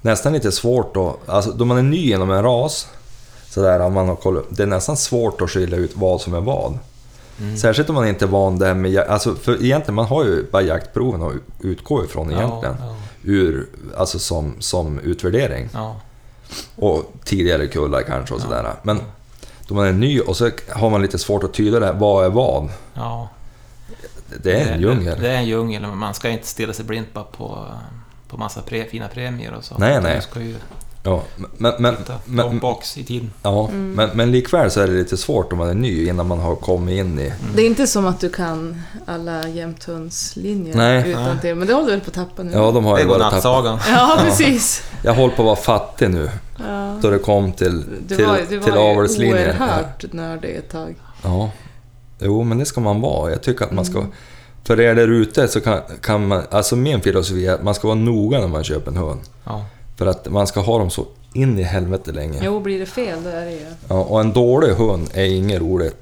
Nästan lite svårt att... Alltså, då man är ny inom en ras, sådär, om man har kollat, det är nästan svårt att skilja ut vad som är vad. mm. Särskilt om man inte är van det här med alltså för egentligen, man har ju bara jaktproven att utgå ifrån egentligen. Ja, Ur, alltså som, som utvärdering. ja, Och tidigare kullar kanske och sådär. Men då man är ny och så har man lite svårt att tyda det här, vad är vad? ja. Det är en djungel. Det, det är en djungel, men man ska inte stilla sig blint bara på, på massa pre, fina premier och så. Nej, nej. Du Ja, men, men, men, box i tiden. ja, Mm. men, men likväl så är det lite svårt om man är ny innan man har kommit in i... Det är inte som att du kan alla jämthundslinjer Nej. utan till, men det håller du väl på att tappa nu? Ja, de har Det är bara tappat. godnattsagan. Ja, precis. Jag håller på att vara fattig nu, Ja. då det kom till, Du till, var, du till var ju avelslinjen. oerhört nördig ett tag. Ja. Jo, men det ska man vara. Jag tycker att man ska... Mm. För er där ute så kan, kan man... Alltså min filosofi är att man ska vara noga när man köper en hund. Ja. För att man ska ha dem så in i helvete länge. Jo, blir det fel då är det ju... Ja, och en dålig hund är inget roligt.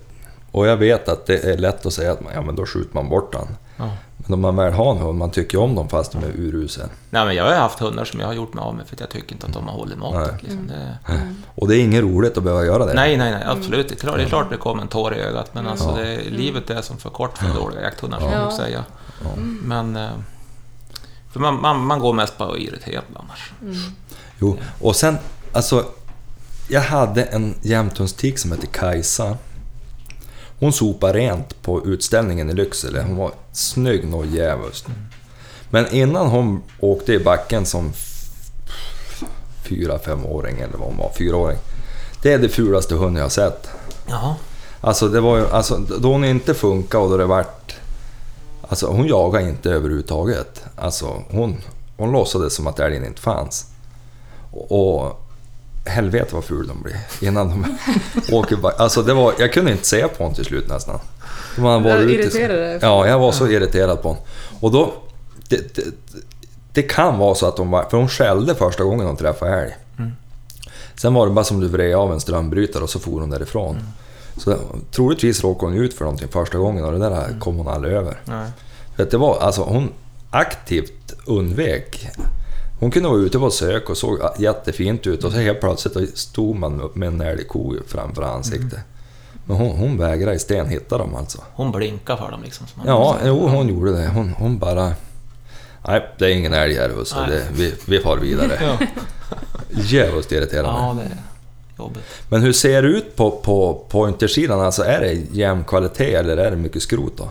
Och jag vet att det är lätt att säga att man, ja, men då skjuter man bort den. Ja. Men om man väl har en hund, man tycker om dem fast de är urusel. Nej, men jag har haft hundar som jag har gjort mig av med för att jag tycker inte att de har hållit måttet. Liksom. Det, Och det är inget roligt att behöva göra det. nej, nej, nej, absolut. Det är klart det, är klart det kommer en tår i ögat, men alltså Ja. det, livet är som för kort för dåliga jakthundar, ska Ja. man säga. Ja. Men... För man, man, man går mest bara irriterad annars. Mm. Jo, och sen, alltså... Jag hade en jämthundstik som hette Kajsa. Hon sopade rent på utställningen i Lycksele. Hon var snygg nog djävulskt. Men innan hon åkte i backen som fyra, femåring eller vad hon var, fyraåring. Det är det fulaste hund jag har sett. Jaha. Alltså, det var ju, alltså då hon inte funkade och då det vart... Alltså hon jagade inte överhuvudtaget. Alltså hon, hon låtsades som att älgen inte fanns. Och, och helvete vad ful de blir innan de åker back. Alltså det var, jag kunde inte se på honom till slut nästan. Man Var var du ute- irriterad? Ja, jag var så irriterad på honom. Och då... Det, det, det kan vara så att de var... För hon skällde första gången de träffade älg. Sen var det bara som du vred av en strömbrytare och så for hon därifrån. Så troligtvis råkade hon ut för någonting första gången och det där kom hon aldrig över. Nej. För att det var, alltså hon aktivt undvek. Hon kunde vara ute på sök och såg jättefint ut och så helt plötsligt stod man med en älgko framför ansiktet. Men hon, hon vägrade i sten hitta dem alltså. Hon blinkar för dem liksom. Ja, jo, hon gjorde det. Hon, hon bara... Nej, det är ingen älg här husse. Vi, vi far vidare. Djävulskt irriterande. ja, det är jobbigt. Men hur ser det ut på, på pointersidan? Alltså är det jämn kvalitet eller är det mycket skrot då?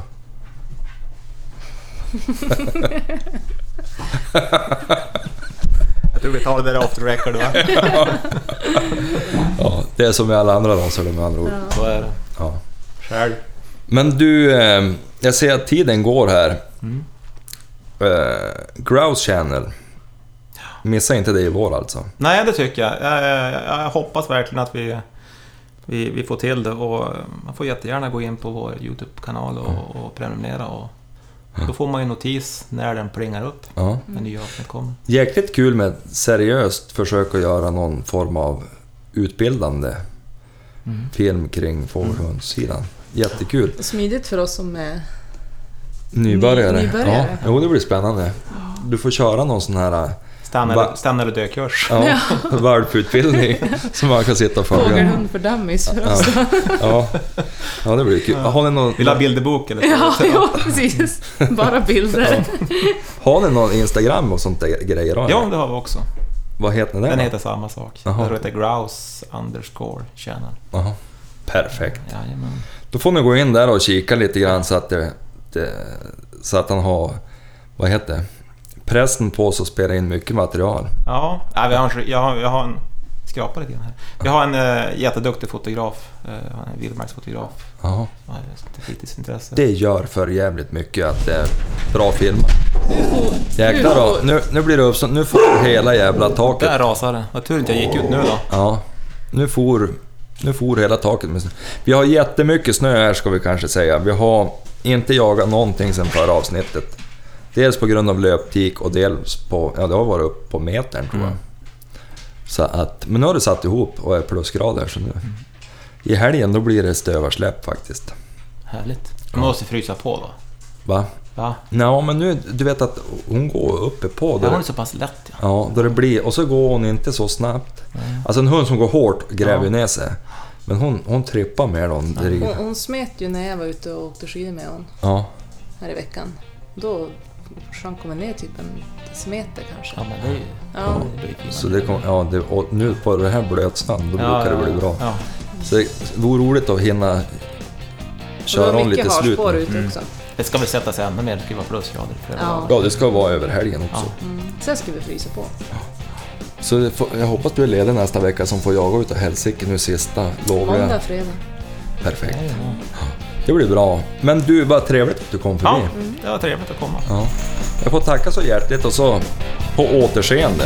Jag tror vi tar det där off the record va? Ja, det är som med alla andra raser med andra ord. Så är det. Ja. Själv. Men du, eh, jag ser att tiden går här. Mm. Eh, Grouse Channel. Missa inte det i vår alltså. Nej, det tycker jag. Jag, jag, jag hoppas verkligen att vi, vi, vi får till det och man får jättegärna gå in på vår YouTube-kanal och, och prenumerera och då får man ju notis när den plingar upp, Ja. när nya avsnitt kommer. Jäkligt kul med seriöst försök att göra någon form av utbildande Mm. film kring fågelhundssidan. Jättekul. Smidigt för oss som är... Nybörjare. Ny- nybörjare. Ja, jo, det blir spännande. Du får köra någon sån här Stanna, Va- eller, stanna eller dö-kurs. ja, valputbildning som man kan sitta och följa. Fågelhund för dummies för oss. Ja. ja, det blir kul. Har ni någon, Vill du ha bilderbok eller? Ja, ja, precis. Bara bilder. har ni någon Instagram och sånt där grejer? då, Ja, det har vi också. Vad heter den? Den då? heter samma sak. Jaha. Den heter Grouse underscore channel. Jaha. Perfekt. Jajamän. Då får ni gå in där och kika lite grann så att, det, det, så att han har, vad heter det, pressen på sig att spela in mycket material. Ja, ja vi har en, jag, har, jag har en... Skrapa lite grann här. Vi har en äh, jätteduktig fotograf. Uh, en vildmarksfotograf. Jaha. som har ett fritidsintresse. Det gör för jävligt mycket att det är bra filmat. Jäklar då, nu, nu blir det uppstånd. Nu får hela jävla taket. Där rasade det. Vad tur inte jag gick ut nu då. Ja, nu for, nu for hela taket med snö. Vi har jättemycket snö här ska vi kanske säga. Vi har inte jagat någonting sedan förra avsnittet. Dels på grund av löptik och dels på, ja det har varit upp på metern tror jag. Mm. Så att, men nu har det satt ihop och är plusgrader så nu. I helgen då blir det stövarsläpp faktiskt. Härligt. Man måste frysa på då. Va? Va? Ja men nu, du vet att hon går uppe på. Ja, Då, hon är så pass lätt ja. ja, då det blir, och så går hon inte så snabbt. Nej. Alltså en hund som går hårt gräver ju Ja. ner sig. Men hon, hon trippar mer då. om det ligger- Hon, hon smet ju när jag var ute och åkte skidor med hon Ja, här i veckan. Då hon väl ner typ en decimeter kanske. Ja, men det är ju... Ja. Det så det kom, ja det, och nu på det här blötsnön, då brukar det bli bra. Ja. Så det vore roligt att hinna köra var om lite slut. Mm. också. Det ska väl sätta sig ännu mer. Det ska vara plusgrader. Ja. Ja, det ska vara över helgen också. Ja. Mm. Sen ska vi frysa på. Så får, jag hoppas du är ledig nästa vecka som får jaga utav helsike nu sista, lovar Måndag, jag. fredag. Perfekt. Ja, ja. Det blir bra. Men du, vad trevligt att du kom förbi. ja, det var trevligt att komma. Ja. Jag får tacka så hjärtligt och så på återseende.